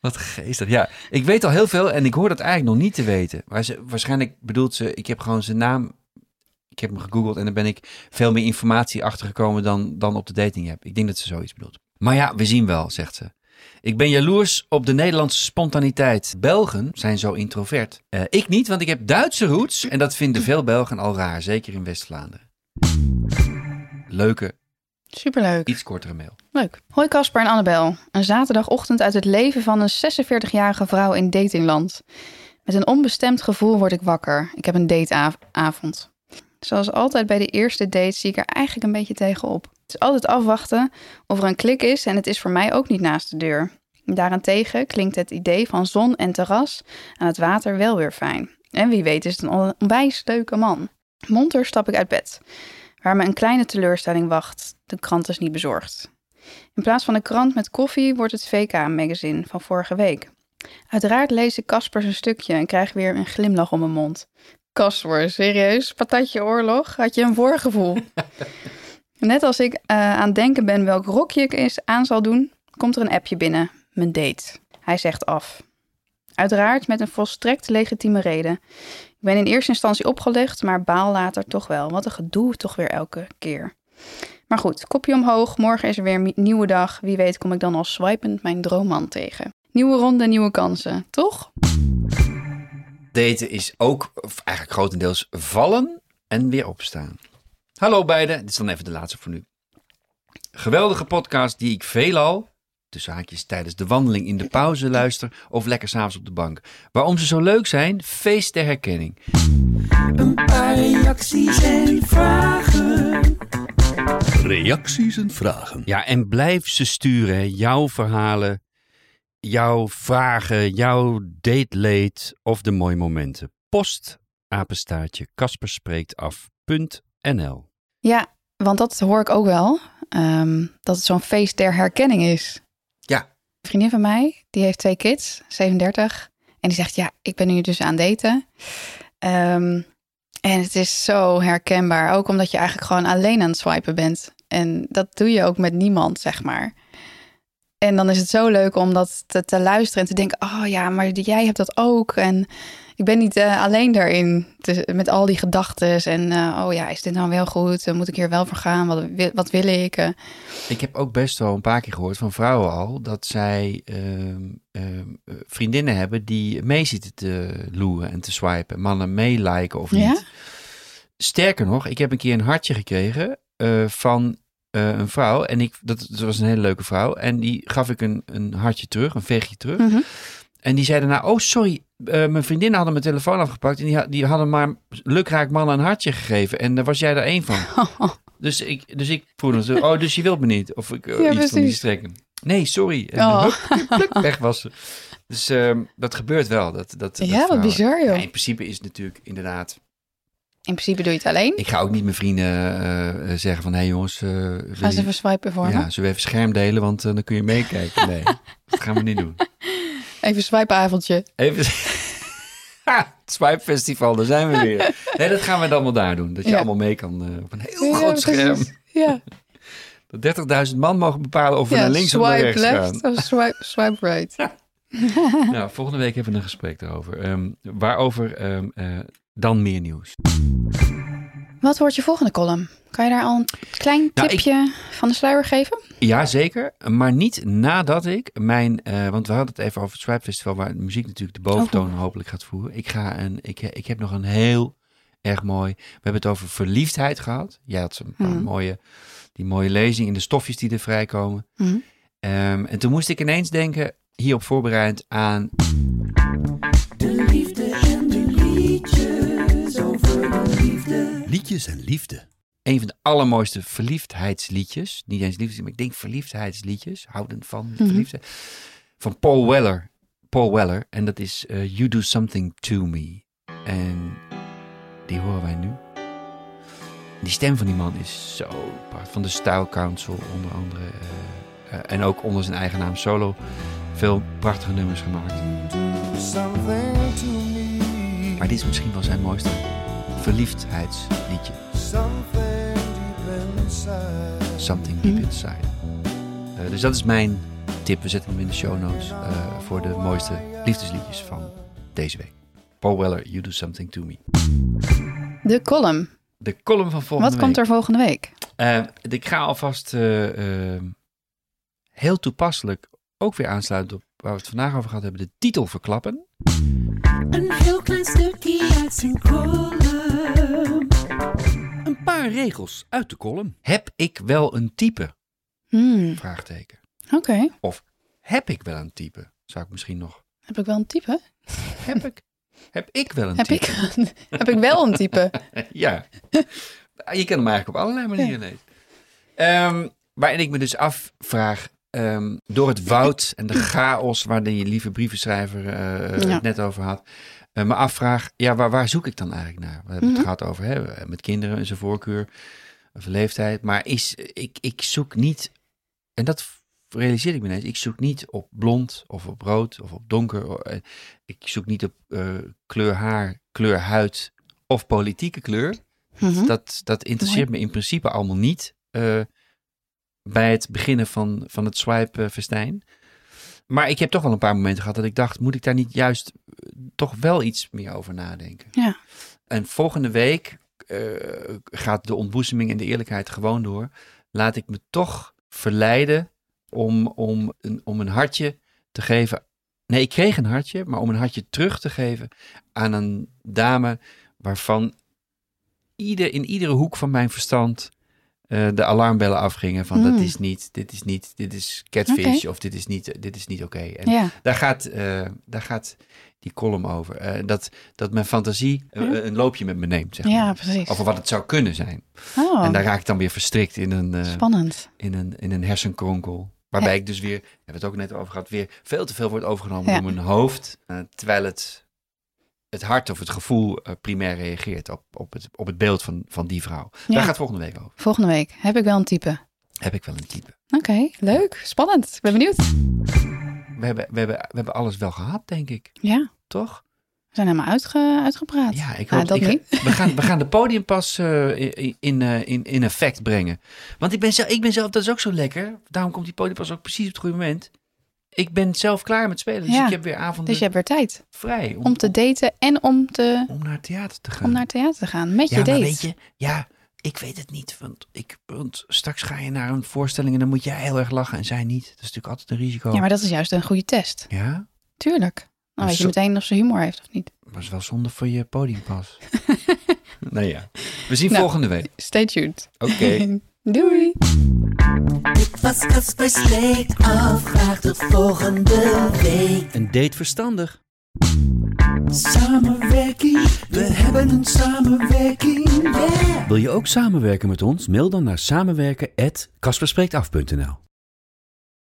Wat geestig. Ja, ik weet al heel veel en ik hoor dat eigenlijk nog niet te weten. Maar ze, waarschijnlijk bedoelt ze, ik heb gewoon zijn naam, ik heb hem gegoogeld en dan ben ik veel meer informatie achtergekomen dan, dan op de dating app. Ik denk dat ze zoiets bedoelt. Maar ja, we zien wel, zegt ze. Ik ben jaloers op de Nederlandse spontaniteit. Belgen zijn zo introvert. Eh, ik niet, want ik heb Duitse roots en dat vinden veel Belgen al raar, zeker in West-Vlaanderen. Leuke, Superleuk. iets kortere mail. Leuk. Hoi Casper en Annabel. Een zaterdagochtend uit het leven van een 46-jarige vrouw in datingland. Met een onbestemd gevoel word ik wakker. Ik heb een dateavond. Zoals altijd bij de eerste date zie ik er eigenlijk een beetje tegenop. Het is altijd afwachten of er een klik is en het is voor mij ook niet naast de deur. Daarentegen klinkt het idee van zon en terras aan het water wel weer fijn. En wie weet is het een onwijs leuke man. Monter stap ik uit bed, waar me een kleine teleurstelling wacht. De krant is niet bezorgd. In plaats van de krant met koffie wordt het VK-magazine van vorige week. Uiteraard lees ik Casper zijn stukje en krijg weer een glimlach om mijn mond. Casper, serieus? Patatje oorlog? Had je een voorgevoel? Net als ik eh, aan het denken ben welk rokje ik eens aan zal doen, komt er een appje binnen. Mijn date. Hij zegt af. Uiteraard met een volstrekt legitieme reden. Ik ben in eerste instantie opgelegd, maar baal later toch wel. Wat een gedoe toch weer elke keer. Maar goed, kopje omhoog. Morgen is er weer een nieuwe dag. Wie weet kom ik dan al swipend mijn droomman tegen. Nieuwe ronde, nieuwe kansen, toch? Daten is ook eigenlijk grotendeels vallen en weer opstaan. Hallo beiden, dit is dan even de laatste voor nu. Geweldige podcast die ik veelal, tussen haakjes tijdens de wandeling in de pauze luister of lekker s'avonds op de bank. Waarom ze zo leuk zijn? Feest der herkenning. Een paar reacties en vragen. Reacties en vragen. Ja, en blijf ze sturen. hè. Jouw verhalen, jouw vragen, jouw date late of de mooie momenten. Post, apenstaartje, kasperspreektaf.nl Ja, want dat hoor ik ook wel. ehm, dat het zo'n feest der herkenning is. Ja. Een vriendin van mij, die heeft twee kids, 37. En die zegt, ja, ik ben nu dus aan daten. Ehm, en het is zo herkenbaar. Ook omdat je eigenlijk gewoon alleen aan het swipen bent. En dat doe je ook met niemand, zeg maar. En dan is het zo leuk om dat te, te luisteren en te denken... oh ja, maar jij hebt dat ook. En ik ben niet eh, alleen daarin. Dus met al die gedachten. En eh, oh ja, is dit nou wel goed? Eh, Moet ik hier wel voor gaan? Wat, wil- wat wil ik? Eh, Ik heb ook best wel een paar keer gehoord van vrouwen al dat zij ehm, ehm, eh, vriendinnen hebben die mee zitten te loeren en te swipen. Mannen meeliken of niet. Ja? Sterker nog, ik heb een keer een hartje gekregen eh, van eh, een vrouw. En ik, dat, dat was een hele leuke vrouw. En die gaf ik een, een hartje terug, een veegje terug. Mhm. En die zeiden nou, oh sorry, eh, mijn vriendinnen hadden mijn telefoon afgepakt. En die, die hadden maar lukraak mannen een hartje gegeven. En daar was jij er één van. Dus ik, dus ik zo, oh, dus je wilt me niet? Of ik eh, Ja, iets van die precies. strekken. Nee, sorry. En Oh. hup, pluk, weg was ze. Dus ehm, dat gebeurt wel. Dat, dat, dat Ja, wat vrouwen- bizar, joh. Ja, in principe is het natuurlijk inderdaad... In principe doe je het alleen. Ik ga ook niet mijn vrienden eh, eh, zeggen van... hé hey jongens, eh, wil Ga eens je- even swipen voor ja, me. zullen we even scherm delen? Want dan kun je meekijken. Nee, dat gaan we niet doen. Even swipeavondje. Even... Ha, Swipe Festival, daar zijn we weer. Nee, dat gaan we dan wel daar doen. Dat je Ja. allemaal mee kan op een heel groot scherm. Ja. Dat 30.000 man mogen bepalen of we naar links of naar swipe rechts left gaan. of swipe, swipe right. Nou, volgende week hebben we een gesprek daarover. Ehm, waarover ehm, eh, dan meer nieuws. Wat wordt je volgende column? Kan je daar al een klein Nou, ik- tipje van de sluier geven? Ja, zeker. Maar niet nadat ik mijn... eh, want we hadden het even over het Swipe Festival... waar de muziek natuurlijk de boventoon hopelijk gaat voeren. Ik, ga een, ik, ik heb nog een heel erg mooi... We hebben het over verliefdheid gehad. Jij had een paar Mhm. mooie, die mooie lezing in de stofjes die er vrijkomen. Ehm, en toen moest ik ineens denken, hierop voorbereid aan... Liedjes en liefde. een van de allermooiste verliefdheidsliedjes. Niet eens liefde, maar ik denk verliefdheidsliedjes. Houden van Mhm. verliefdheid. Van Paul Weller. Paul Weller. En dat is eh, You Do Something To Me. En die horen wij nu. Die stem van die man is zo prachtig. Van de Style Council onder andere. eh, eh, en ook onder zijn eigen naam solo. Veel prachtige nummers gemaakt. Something to me. Maar dit is misschien wel zijn mooiste verliefdheidsliedje. Something deep inside. Something Deep Inside. Eh, dus dat is mijn tip. We zetten hem in de show notes eh, voor de mooiste liefdesliedjes van deze week. Paul Weller, You Do Something To Me. De column. De column van volgende Wat komt er volgende week? er? ik ga alvast eh, eh, heel toepasselijk ook weer aansluiten op waar we het vandaag over gehad hebben. De titel verklappen. Een heel klein stukje column. Een paar regels uit de column. Heb ik wel een type? Hmm, Vraagteken. Oké. Heb ik wel een type? Zou ik misschien nog. Heb ik wel een type? Heb ik? Heb ik wel een Heb type? ik, heb ik wel een type? Ja. Je kan hem eigenlijk op allerlei manieren lezen. Ehm, waarin ik me dus afvraag, ehm, door het woud en de chaos waar de lieve brievenschrijver eh, Ja. het net over had, eh, me afvraag, ja, waar, waar zoek ik dan eigenlijk naar? We hebben Mhm. het gehad over hè, met kinderen en zijn voorkeur, of leeftijd, maar is, ik, ik zoek niet, en dat realiseer ik me ineens, ik zoek niet op blond of op rood of op donker. eh, Ik zoek niet op eh, kleur haar, kleur huid of politieke kleur. Mhm. Dat, dat interesseert me in principe allemaal niet bij het beginnen van, van het swipe-festijn. Maar ik heb toch wel een paar momenten gehad dat ik dacht, moet ik daar niet juist eh, toch wel iets meer over nadenken? Ja. En volgende week eh, gaat de ontboezeming en de eerlijkheid gewoon door. Laat ik me toch verleiden om, om, een, om een hartje te geven. Nee, ik kreeg een hartje, maar om een hartje terug te geven aan een dame waarvan ieder, in iedere hoek van mijn verstand eh, de alarmbellen afgingen van dat Mm. is niet, dit is niet, dit is catfish of dit is niet, dit is niet oké. En Ja. daar gaat, eh, daar gaat die column over. Eh, dat, dat mijn fantasie een loopje met me neemt, zeg ja, maar. precies. Over wat het zou kunnen zijn. Oh, En daar raak ik dan weer verstrikt in een, spannend. in een, in een hersenkronkel. Waarbij Ja. ik dus weer, we hebben het ook net over gehad, weer veel te veel wordt overgenomen Ja. door mijn hoofd. terwijl het, het hart of het gevoel eh, primair reageert op, op, het, op het beeld van, van die vrouw. Daar Ja. gaat het volgende week over. Volgende week heb ik wel een type. Heb ik wel een type. Oké, leuk. Spannend. Ik ben benieuwd. We hebben, we, hebben, we hebben alles wel gehad, denk ik. Ja, Toch? we zijn helemaal uitge, uitgepraat. Ja, ik Ah, hoop dat ik, niet. We gaan, we gaan de podiumpas eh, in, in, eh, in, in effect brengen. Want ik ben, zelf, ik ben zelf, dat is ook zo lekker. Daarom komt die podiumpas ook precies op het goede moment. Ik ben zelf klaar met spelen. Dus Ja. ik heb weer avonden Dus je hebt weer tijd vrij om, om te daten en om, te, om naar het theater te gaan. om naar het theater te gaan met ja, je maar date. weet je, ja, ik weet het niet. Want, ik, want straks ga je naar een voorstelling en dan moet jij heel erg lachen en zij niet. Dat is natuurlijk altijd een risico. Ja, maar dat is juist een goede test. Ja? Tuurlijk. Dan weet je meteen of ze humor heeft of niet. was wel zonde voor je podiumpas. nou ja, we zien Nou. volgende week. Stay tuned. Oké. Doei. Dit was Casper Sleet af. Graag tot volgende week. Een date verstandig. Samenwerking, we hebben een samenwerking, yeah. Wil je ook samenwerken met ons? Mail dan naar samenwerken@kasperspreektaf.nl.